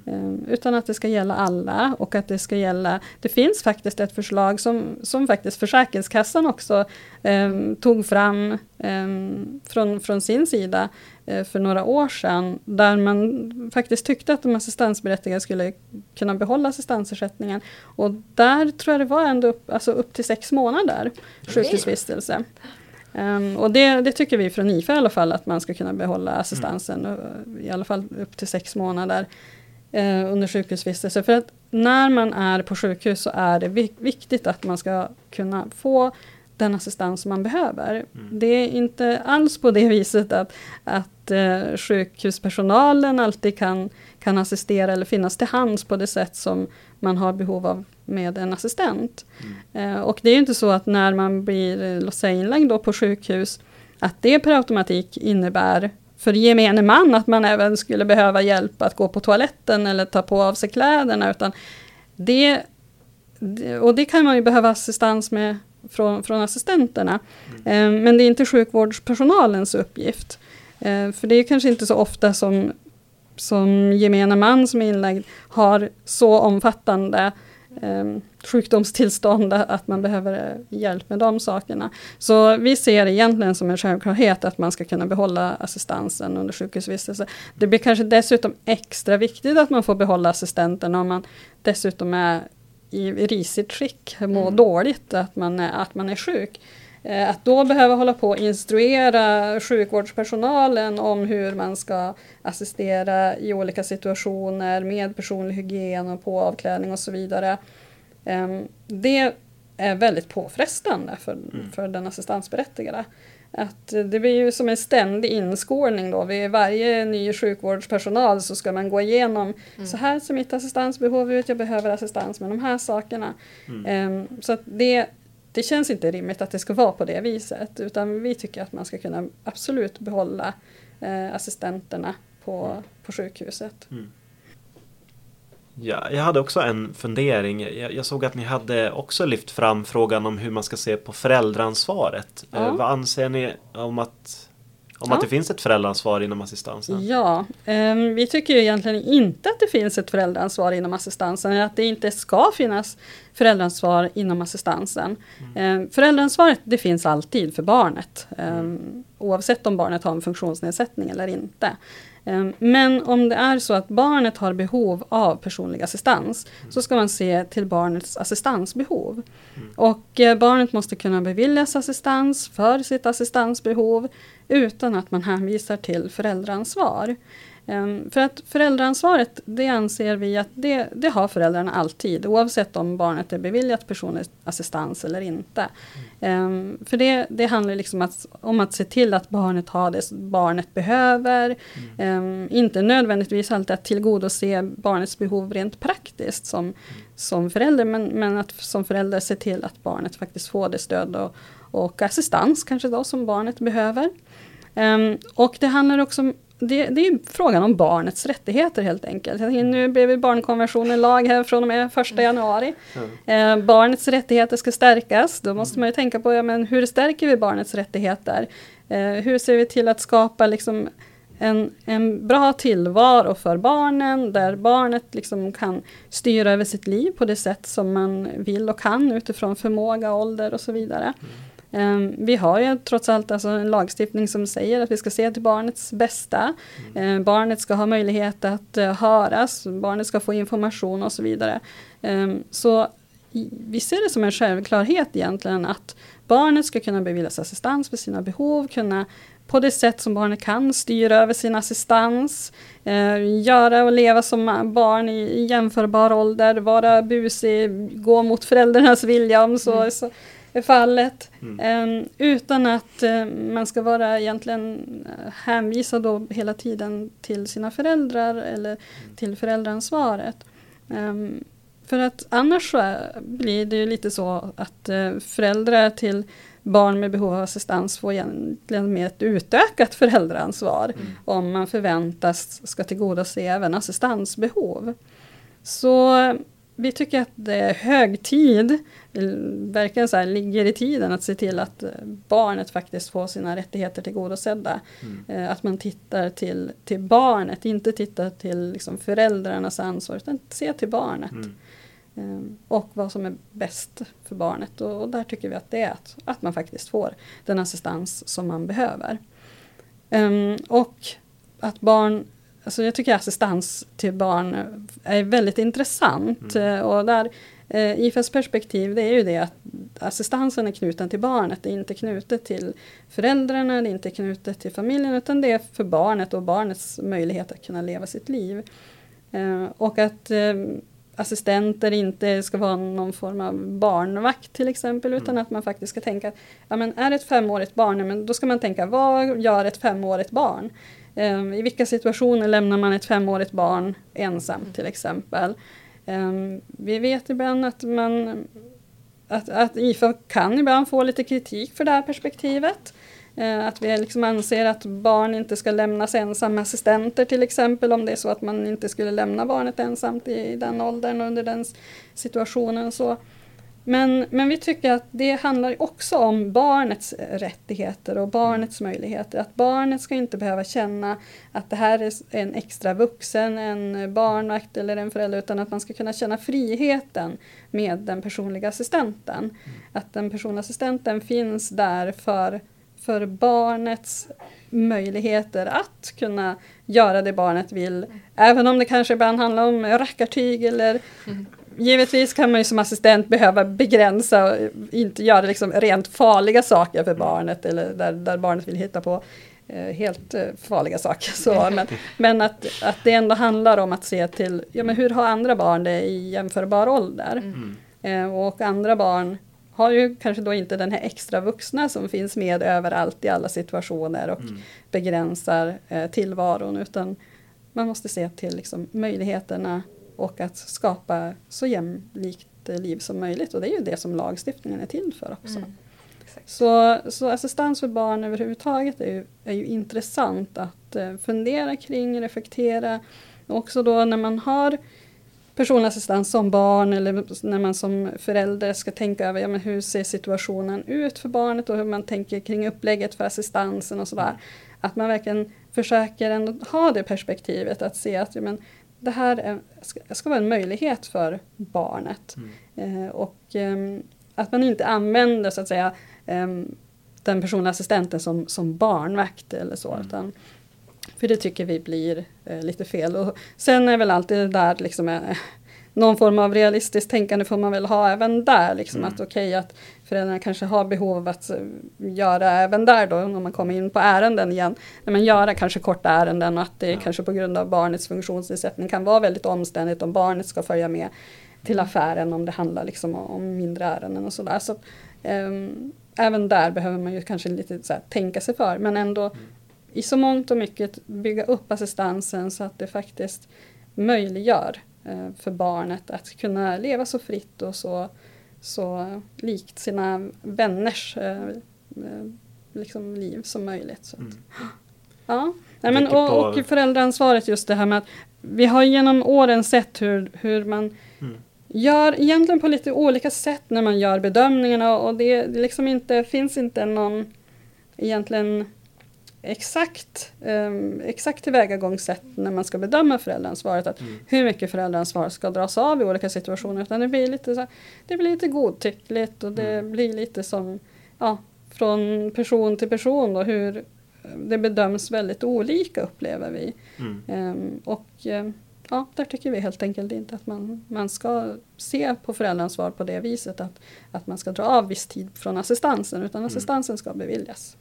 Speaker 3: Mm. Utan att det ska gälla alla och att det ska gälla... Det finns faktiskt ett förslag som, som faktiskt Försäkringskassan också um, tog fram um, från, från sin sida uh, för några år sedan. Där man faktiskt tyckte att de assistansberättigade skulle kunna behålla assistansersättningen. Och där tror jag det var ändå upp, alltså upp till sex månader sjukhusvistelse. Um, och det, det, tycker vi från IFA i alla fall att man ska kunna behålla assistansen mm. i alla fall upp till sex månader uh, under sjukhusvistelse. För att när man är på sjukhus så är det viktigt att man ska kunna få den assistans som man behöver. Mm. Det är inte alls på det *laughs* viset att, att eh, sjukhuspersonalen alltid kan, kan assistera eller finnas till hands på det sätt som man har behov av med en assistent. Mm. Eh, och det är inte så att när man blir eh, låt säga, inlagd då på sjukhus att det per automatik innebär för gemene man att man även skulle behöva hjälp att gå på toaletten eller ta på av sig kläderna. Utan det, och det kan man ju behöva assistans med från, från assistenterna. Mm. Men det är inte sjukvårdspersonalens uppgift. Eh, för det är kanske inte så ofta som, som gemene man som är inlagd har så omfattande um, sjukdomstillstånd att man behöver hjälp med de sakerna. Så vi ser egentligen som en självklarhet att man ska kunna behålla assistansen under sjukhusvistelse. Det blir kanske dessutom extra viktigt att man får behålla assistenten om man dessutom är i risigt skick, mår mm. dåligt, att man, är, att man är sjuk. Eh, att då behöva hålla på och instruera sjukvårdspersonalen om hur man ska assistera i olika situationer med personlig hygien och påavklädning och så vidare. Ehm, det är väldigt påfrestande för, mm. för den assistansberättigade. Att det blir ju som en ständig inskolning då. Vid varje ny sjukvårdspersonal så ska man gå igenom mm. så här ser mitt assistansbehov ut, jag behöver assistans med de här sakerna. Mm. Um, så att det, det känns inte rimligt att det ska vara på det viset utan vi tycker att man ska kunna absolut behålla uh, assistenterna på, mm. på sjukhuset. Mm.
Speaker 2: Ja, jag hade också en fundering. Jag, jag, såg att ni hade också lyft fram frågan om hur man ska se på föräldraansvaret. Ja. Eh, vad anser ni om att om ja. att det finns ett föräldraansvar inom assistansen?
Speaker 3: Ja, eh, vi tycker ju egentligen inte att det finns ett föräldraansvar inom assistansen, eller att det inte ska finnas föräldraansvar inom assistansen. Mm. Eh, föräldraansvaret det finns alltid för barnet, eh, mm. oavsett om barnet har en funktionsnedsättning eller inte. Ehm, men om det är så att barnet har behov av personlig assistans så ska man se till barnets assistansbehov. Mm. Och eh, barnet måste kunna beviljas assistans för sitt assistansbehov utan att man hänvisar till föräldraansvar. Um, för att föräldraansvaret, det anser vi att det, det har föräldrarna alltid, oavsett om barnet är beviljat personlig assistans eller inte. Mm. För det, det handlar liksom att, om att se till att barnet har det barnet behöver. Mm. Um, inte nödvändigtvis alltid att tillgodose barnets behov rent praktiskt som, mm. som förälder, men, men att som förälder se till att barnet faktiskt får det stöd och, och assistans kanske då som barnet behöver. Um, och det handlar också det, det, är frågan om barnets rättigheter helt enkelt. Nu blev barnkonventionen lag här från och med första januari. Mm. Eh, barnets rättigheter ska stärkas. Då måste man ju tänka på ja, men hur stärker vi barnets rättigheter? Eh, hur ser vi till att skapa liksom en, en bra tillvaro för barnen där barnet liksom kan styra över sitt liv på det sätt som man vill och kan utifrån förmåga, ålder och så vidare. Mm. Ehm, vi har ju trots allt alltså en lagstiftning som säger att vi ska se till barnets bästa. Mm. Ehm, barnet ska ha möjlighet att uh, höras, barnet ska få information och så vidare. Ehm, så vi ser det som en självklarhet egentligen att barnet ska kunna beviljas assistans för sina behov, kunna på det sätt som barnet kan styra över sin assistans, eh, göra och leva som barn i, i jämförbar ålder, vara busig, gå mot föräldrarnas vilja om så, mm. så fallet. Mm. Um, utan att uh, man ska vara egentligen uh, hänvisad då hela tiden till sina föräldrar eller mm. till föräldraansvaret. Um, för att annars så blir det ju lite så att föräldrar till barn med behov av assistans får egentligen mer ett utökat föräldraansvar mm. om man förväntas ska tillgodose även assistansbehov. Så vi tycker att det är hög tid, verkligen så här, ligger i tiden att se till att barnet faktiskt får sina rättigheter tillgodosedda. Mm. Eh, att man tittar till, till barnet, inte tittar till liksom föräldrarnas ansvar utan se till barnet. Mm. Um, och vad som är bäst för barnet och, och, där tycker vi att det är att, att man faktiskt får den assistans som man behöver. Um, och att barn Alltså jag tycker assistans till barn är väldigt intressant. Mm. Eh, och där, eh, IFAs perspektiv det är ju det att assistansen är knuten till barnet. Det är inte knutet till föräldrarna, det är inte knutet till familjen utan det är för barnet och barnets möjlighet att kunna leva sitt liv. Eh, och att assistenter inte ska vara någon form av barnvakt till exempel utan
Speaker 2: Mm.
Speaker 3: att man faktiskt ska tänka att ja, men är det ett femårigt barn, men då ska man tänka vad gör ett femårigt barn? Ehm, I vilka situationer lämnar man ett femårigt barn ensamt till exempel? Ehm, vi vet ibland att man att, att IFA kan ibland få lite kritik för det här perspektivet. Ehm, att vi liksom anser att barn inte ska lämnas ensam med assistenter till exempel om det är så att man inte skulle lämna barnet ensamt i, i den åldern och under den situationen. Så. Men, men vi tycker att det handlar också om barnets rättigheter och barnets möjligheter. Att barnet ska inte behöva känna att det här är en extra vuxen, en barnvakt eller en förälder utan att man ska kunna känna friheten med den personliga assistenten. Att den personliga assistenten finns där för, för barnets möjligheter att kunna göra det barnet vill. Även om det kanske ibland handlar om rackartyg eller Givetvis kan man ju som assistent behöva begränsa och inte göra liksom rent farliga saker för barnet eller där, där barnet vill hitta på eh, helt eh, farliga saker. Så, *laughs* men men att, att det ändå handlar om att se till ja, men hur har andra barn det i jämförbar ålder.
Speaker 2: Mm.
Speaker 3: Eh, och andra barn har ju kanske då inte den här extra vuxna som finns med överallt i alla situationer och
Speaker 2: Mm.
Speaker 3: begränsar eh, tillvaron utan man måste se till liksom, möjligheterna och att skapa så jämlikt liv som möjligt och det är ju det som lagstiftningen är till för också.
Speaker 1: Mm.
Speaker 3: Så, så assistans för barn överhuvudtaget är ju, är ju intressant att eh, fundera kring, reflektera. Och också då när man har personlig assistans som barn eller när man som förälder ska tänka över ja, men hur ser situationen ut för barnet och hur man tänker kring upplägget för assistansen och sådär. Att man verkligen försöker ändå ha det perspektivet att se att ja, men, det här är, ska, ska vara en möjlighet för barnet.
Speaker 2: Mm.
Speaker 3: Eh, och ehm, att man inte använder så att säga ehm, den personliga assistenten som, som barnvakt eller så.
Speaker 2: Mm.
Speaker 3: Utan, för det tycker vi blir eh, lite fel. Och sen är väl alltid det där liksom, eh, någon form av realistiskt tänkande får man väl ha även där. Liksom,
Speaker 2: Mm.
Speaker 3: Att okej att föräldrarna kanske har behov av att eh, göra även där då, om man kommer in på ärenden igen. Men göra kanske korta ärenden och att det
Speaker 2: Ja.
Speaker 3: kanske på grund av barnets funktionsnedsättning kan vara väldigt omständigt om barnet ska följa med till affären om det handlar liksom om mindre ärenden och sådär. Så, ehm, även där behöver man ju kanske lite så här, tänka sig för men ändå i så mångt och mycket bygga upp assistansen så att det faktiskt möjliggör för barnet att kunna leva så fritt och så, så likt sina vänners eh, eh, liksom liv som möjligt. Så
Speaker 2: Mm. *gasps*
Speaker 3: Ja, Nej, men, och, och föräldraansvaret just det här med att vi har genom åren sett hur, hur man
Speaker 2: Mm.
Speaker 3: gör egentligen på lite olika sätt när man gör bedömningarna och det liksom inte, finns inte någon egentligen exakt, um, exakt tillvägagångssätt när man ska bedöma föräldraansvaret. Att
Speaker 2: Mm.
Speaker 3: hur mycket föräldraansvar ska dras av i olika situationer. Utan det blir lite, så här, det blir lite godtyckligt och det
Speaker 2: Mm.
Speaker 3: blir lite som ja, från person till person då, hur det bedöms väldigt olika upplever vi.
Speaker 2: Mm.
Speaker 3: Ehm, och ehm, ja, där tycker vi helt enkelt inte att man, man ska se på föräldraansvar på det viset att, att man ska dra av viss tid från assistansen utan
Speaker 2: Mm.
Speaker 3: assistansen ska beviljas.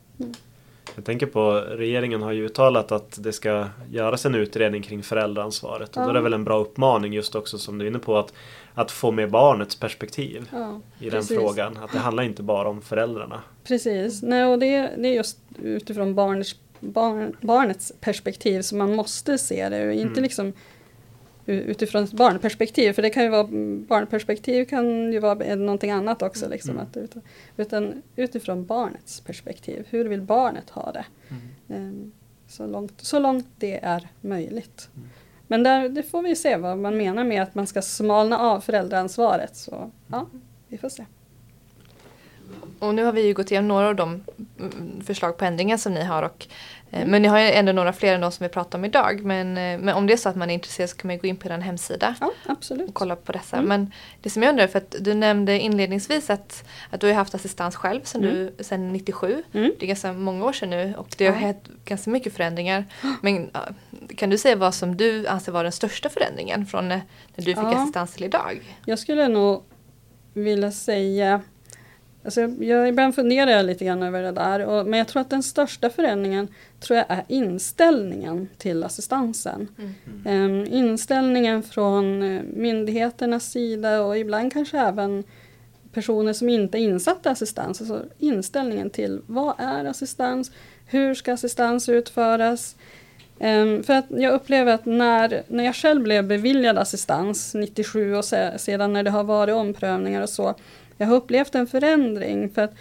Speaker 2: Jag tänker på, regeringen har ju uttalat att det ska göras en utredning kring föräldraansvaret. Och då är det väl en bra uppmaning just också som du är inne på att, att få med barnets perspektiv
Speaker 3: Ja,
Speaker 2: i
Speaker 3: precis.
Speaker 2: den frågan. Att det handlar inte bara om föräldrarna.
Speaker 3: Precis, Nej, och det, det är just utifrån barnets, barn, barnets perspektiv som man måste se det och inte
Speaker 2: Mm.
Speaker 3: liksom utifrån ett barnperspektiv, för det kan ju vara, barnperspektiv kan ju vara någonting annat också. Liksom,
Speaker 2: Mm.
Speaker 3: att, utan, utan utifrån barnets perspektiv, hur vill barnet ha det?
Speaker 2: Mm.
Speaker 3: Ehm, Så långt, så långt det är möjligt.
Speaker 2: Mm.
Speaker 3: Men där, det får vi se vad man menar med att man ska smalna av föräldraansvaret. Så ja, vi får se.
Speaker 1: Och nu har vi ju gått igenom några av de mm, förslag på ändringar som ni har. Och, eh, men ni har ju ändå några fler än de som vi pratar om idag. Men, eh, men om det är så att man är intresserad så kan man ju gå in på er hemsida
Speaker 3: Ja,
Speaker 1: och kolla på dessa.
Speaker 3: Mm.
Speaker 1: Men det som jag undrar, för att du nämnde inledningsvis att, att du har haft assistans själv sedan,
Speaker 3: Mm.
Speaker 1: du, sedan 97.
Speaker 3: Mm.
Speaker 1: Det är ganska många år sedan nu och det har
Speaker 3: Ja.
Speaker 1: skett ganska mycket förändringar. Men kan du säga vad som du anser vara den största förändringen från när när du fick
Speaker 3: Ja.
Speaker 1: assistans till idag?
Speaker 3: Jag skulle nog vilja säga Alltså jag, jag ibland funderar jag lite grann över det där. Och, men jag tror att den största förändringen tror jag är inställningen till assistansen.
Speaker 1: Mm.
Speaker 3: Um, inställningen från eh, myndigheternas sida och ibland kanske även personer som inte är insatta i assistans. Alltså inställningen till vad är assistans? Hur ska assistans utföras? Um, för att jag upplever att när, när jag själv blev beviljad assistans 97 och se, sedan när det har varit omprövningar och så. Jag har upplevt en förändring för att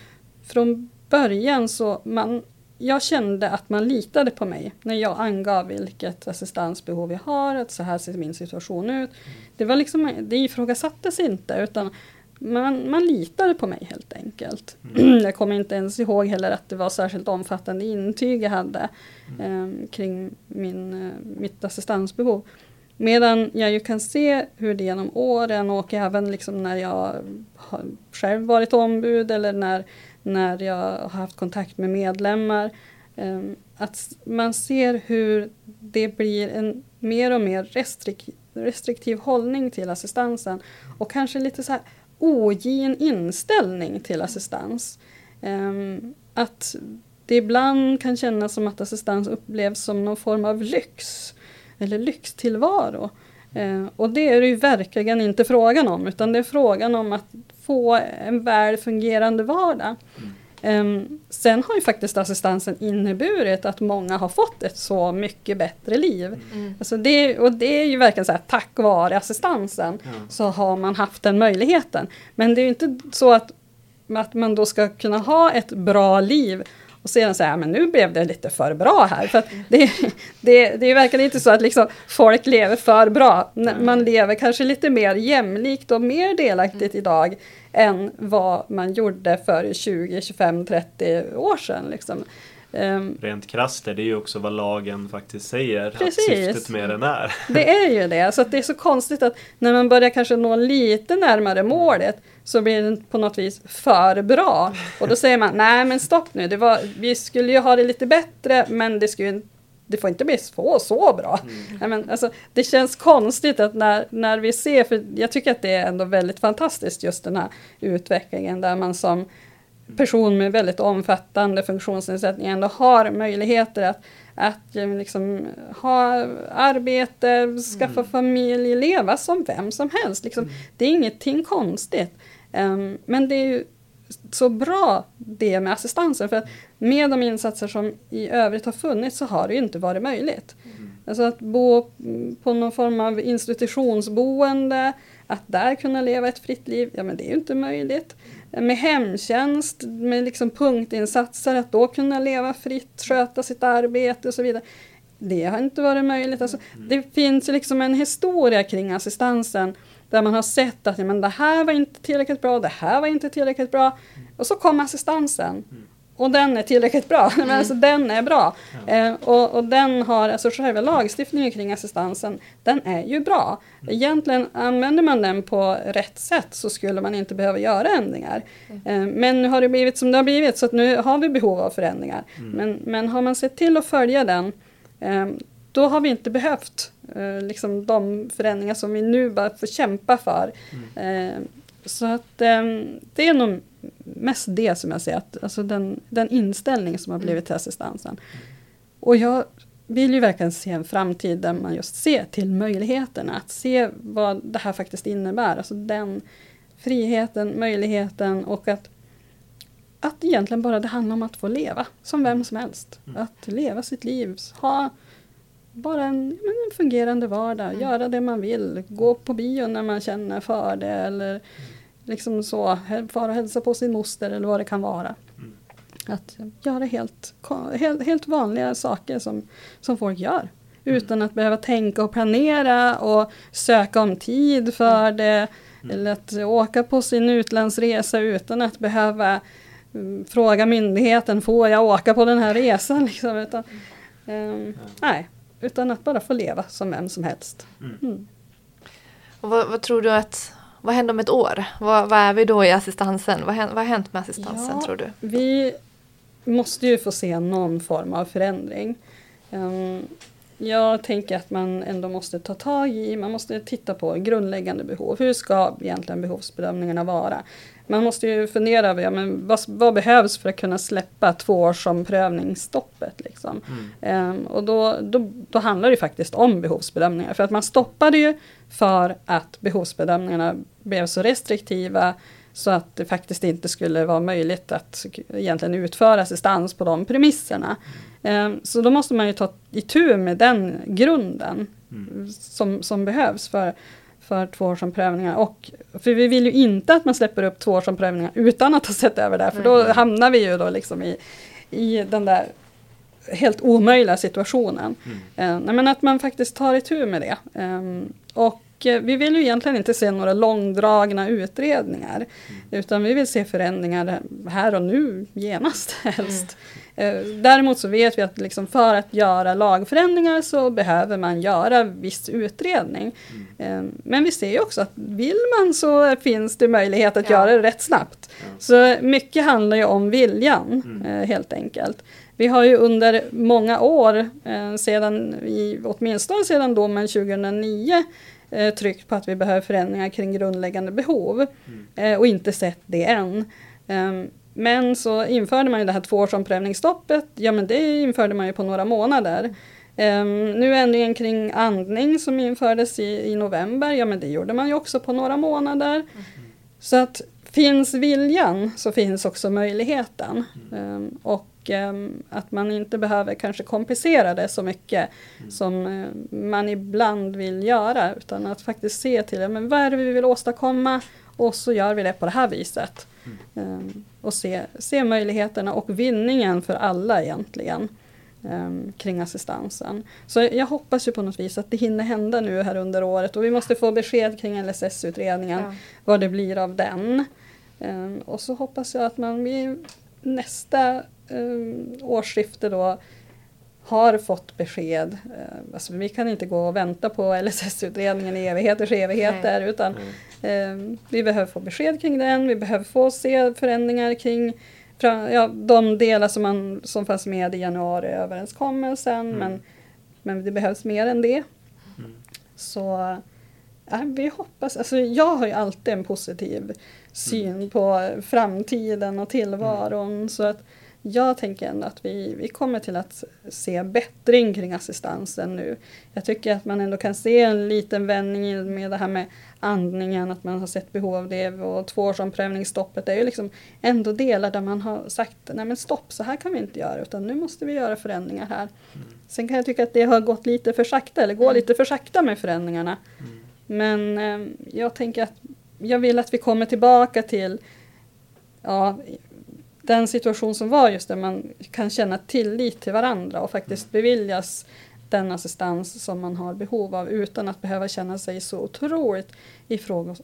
Speaker 3: från början så man, jag kände att man litade på mig när jag angav vilket assistansbehov jag har, att så här ser min situation ut. Det, var liksom, det ifrågasattes inte utan man, man litade på mig helt enkelt.
Speaker 2: Mm. *clears throat*
Speaker 3: jag kommer inte ens ihåg heller att det var särskilt omfattande intyg jag hade eh, kring min, eh, mitt assistansbehov. Medan jag ju kan se hur det genom åren och även liksom när jag har själv varit ombud eller när, när jag har haft kontakt med medlemmar. Ehm, att man ser hur det blir en mer och mer restrik, restriktiv hållning till assistansen. Och kanske lite så här ogin inställning till assistans. Ehm, att det ibland kan kännas som att assistans upplevs som någon form av lyx eller lyxtillvaro. Uh, och det är det ju verkligen inte frågan om utan det är frågan om att få en väl fungerande vardag. Um, sen har ju faktiskt assistansen inneburit att många har fått ett så mycket bättre liv.
Speaker 1: Mm.
Speaker 3: Alltså det, och det är ju verkligen så här, tack vare assistansen
Speaker 2: Ja.
Speaker 3: så har man haft den möjligheten. Men det är ju inte så att, att man då ska kunna ha ett bra liv och sedan säga, men nu blev det lite för bra här. För att det, det, det är verkligen inte så att liksom folk lever för bra. N- Man lever kanske lite mer jämlikt och mer delaktigt idag än vad man gjorde för 20, 25, 30 år sedan. Liksom. Ehm,
Speaker 2: Rent krasst är det ju också vad lagen faktiskt säger
Speaker 3: Precis.
Speaker 2: att syftet med den är.
Speaker 3: Det är ju det, så att det är så konstigt att när man börjar kanske nå lite närmare målet så blir det på något vis för bra. Och då säger man, nej men stopp nu, det var, vi skulle ju ha det lite bättre men det, skulle, det får inte bli så, så bra. Nej, men, alltså, det känns konstigt att när, när vi ser, för jag tycker att det är ändå väldigt fantastiskt just den här utvecklingen där man som person med väldigt omfattande funktionsnedsättning ändå har möjligheter att, att liksom ha arbete, skaffa familj, leva som vem som helst. Liksom. Det är ingenting konstigt. Em, men det är ju så bra det med assistansen för att med de insatser som i övrigt har funnits så har det inte varit möjligt. Alltså att bo mm, på någon form av institutionsboende, att där kunna leva ett fritt liv, ja men det är ju inte möjligt. Med hemtjänst, med liksom punktinsatser, att då kunna leva fritt, sköta sitt arbete och så vidare. Det har inte varit möjligt. Alltså, det finns liksom en historia kring assistansen där man har sett att ja, men det här var inte tillräckligt bra, det här var inte tillräckligt bra. Och så kom assistansen. Och den är tillräckligt bra. *laughs* Men alltså, den är bra. Eh, och, och den har, alltså själva lagstiftningen kring assistansen, den är ju bra. Egentligen använder man den på rätt sätt så skulle man inte behöva göra ändringar. Eh, men nu har det blivit som det har blivit så att nu har vi behov av förändringar. Men, men har man sett till att följa den eh, då har vi inte behövt eh, liksom de förändringar som vi nu bara får kämpa för. Eh, så att eh, det är nog mest det som jag ser, att, alltså den, den inställning som har blivit till assistansen. Och jag vill ju verkligen se en framtid där man just ser till möjligheterna, att se vad det här faktiskt innebär. Alltså den friheten, möjligheten och att, att egentligen bara det handlar om att få leva som vem som helst. Att leva sitt liv, ha bara en, men en fungerande vardag, göra det man vill, gå på bio när man känner för det eller liksom så, fara och hälsa på sin moster eller vad det kan vara. Att göra helt, helt, helt vanliga saker som, som folk gör. Utan att behöva tänka och planera och söka om tid för det. Eller att åka på sin utlandsresa utan att behöva mm, fråga myndigheten, får jag åka på den här resan? *laughs* Liksom, utan, ehm, Nej, utan att bara få leva som vem som helst. Mm.
Speaker 1: Och vad, vad tror du att, vad händer om ett år? Vad, vad är vi då i assistansen? Vad, vad har hänt med assistansen
Speaker 3: Ja.
Speaker 1: tror du?
Speaker 3: Vi måste ju få se någon form av förändring. Ehm, jag tänker att man ändå måste ta tag i, man måste titta på grundläggande behov. Hur ska egentligen behovsbedömningarna vara? Man måste ju fundera över ja, men vad, vad behövs för att kunna släppa tvåårsomprövningsstoppet. Liksom. Mm. Um, och då, då, då handlar det faktiskt om behovsbedömningar. För att man stoppade ju för att behovsbedömningarna blev så restriktiva så att det faktiskt inte skulle vara möjligt att egentligen utföra assistans på de premisserna. Mm. Så då måste man ju ta itu med den grunden mm. som, som behövs för, för tvåårsomprövningar. Och, för vi vill ju inte att man släpper upp tvåårsomprövningar utan att ha sett över det, för då hamnar vi ju då liksom i, i den där helt omöjliga situationen. Mm. Eh, men att man faktiskt tar itu med det. Eh, och Eh, vi vill ju egentligen inte se några långdragna utredningar. Mm. Utan vi vill se förändringar här och nu, genast *laughs* helst. Mm. Däremot så vet vi att liksom för att göra lagförändringar så behöver man göra viss utredning. Mm. Eh, men vi ser ju också att vill man så finns det möjlighet att ja. göra det rätt snabbt. Ja. Så mycket handlar ju om viljan mm. helt enkelt. Vi har ju under många år, sedan, åtminstone sedan domen 2009, eh, tryckt på att vi behöver förändringar kring grundläggande behov mm. eh, och inte sett det än. Um, men så införde man ju det här tvåårsomprövningsstoppet. Ja men det införde man ju på några månader. Um, nu ändringen kring andning som infördes i, i november. Ja men det gjorde man ju också på några månader. Mm. Så att finns viljan så finns också möjligheten. Um, och um, att man inte behöver kanske kompensera det så mycket mm. som uh, man ibland vill göra. Utan att faktiskt se till men vad är det vi vill åstadkomma och så gör vi det på det här viset. Mm. Um, och se, se möjligheterna och vinningen för alla egentligen. Um, kring assistansen. Så jag hoppas ju på något vis att det hinner hända nu här under året och vi måste få besked kring LSS-utredningen, ja. vad det blir av den. Um, och så hoppas jag att man vid nästa um, årsskifte då har fått besked. Uh, alltså, vi kan inte gå och vänta på LSS-utredningen i evigheters evigheter Nej. utan um, vi behöver få besked kring den. Vi behöver få se förändringar kring ja, de delar som, man, som fanns med i januariöverenskommelsen mm. men, men det behövs mer än det. Mm. Så ja, vi hoppas, alltså jag har ju alltid en positiv syn mm. på framtiden och tillvaron. Mm. Så att jag tänker ändå att vi, vi kommer till att se bättring kring assistansen nu. Jag tycker att man ändå kan se en liten vändning med det här med andningen, att man har sett behov av det och tvåårsomprövningsstoppet. Det är ju liksom ändå delar där man har sagt nej men stopp, så här kan vi inte göra utan nu måste vi göra förändringar här. Mm. Sen kan jag tycka att det har gått lite för sakta, eller går mm. lite för sakta med förändringarna. Mm. Men eh, jag tänker att jag vill att vi kommer tillbaka till ja, den situation som var just där man kan känna tillit till varandra och faktiskt beviljas den assistans som man har behov av utan att behöva känna sig så otroligt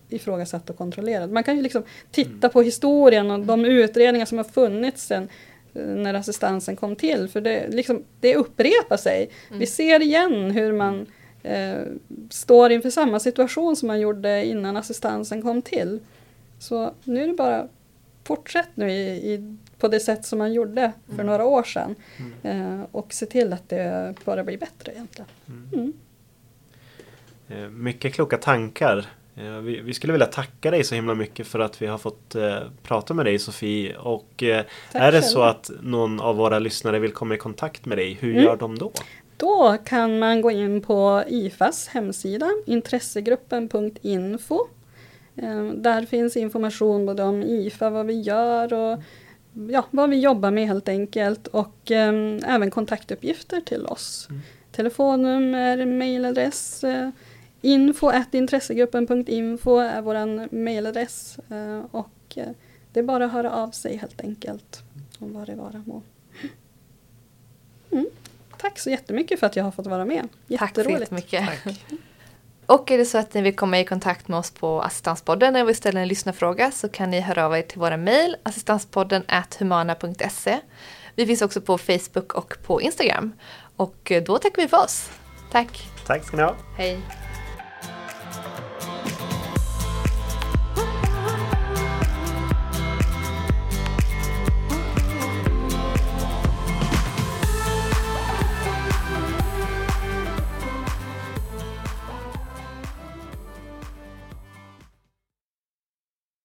Speaker 3: ifrågasatt och kontrollerad. Man kan ju liksom titta mm. på historien och de utredningar som har funnits sen eh, när assistansen kom till. För det, liksom, det upprepar sig. Mm. Vi ser igen hur man eh, står inför samma situation som man gjorde innan assistansen kom till. Så nu är det bara fortsätt nu i, i, på det sätt som man gjorde för mm. några år sedan. Mm. Eh, och se till att det bara blir bättre egentligen. Mm. mm.
Speaker 2: Eh, mycket kloka tankar. Eh, vi, vi, skulle vilja tacka dig så himla mycket för att vi har fått eh, prata med dig Sofie. Och eh, är det så att någon av våra lyssnare vill komma i kontakt med dig, hur mm. gör de då?
Speaker 3: Då kan man gå in på IFAs hemsida, intressegruppen.info. Eh, där finns information både om IFA, vad vi gör och ja, vad vi jobbar med helt enkelt och um, även kontaktuppgifter till oss. Mm. Telefonnummer, mejladress, uh, info intressegruppen.info är vår mejladress uh, och uh, det är bara att höra av sig helt enkelt om vad det vara må. Mm. Tack så jättemycket för att jag har fått vara med.
Speaker 1: Tack så jättemycket. Tack. Och är det så att ni vill komma i kontakt med oss på Assistanspodden eller vill ställa en lyssnarfråga så kan ni höra av er till våra mejl assistanspodden humana.se. Vi finns också på Facebook och på Instagram. Och då tackar vi för oss. Tack!
Speaker 2: Tack ska ni ha!
Speaker 1: Hej!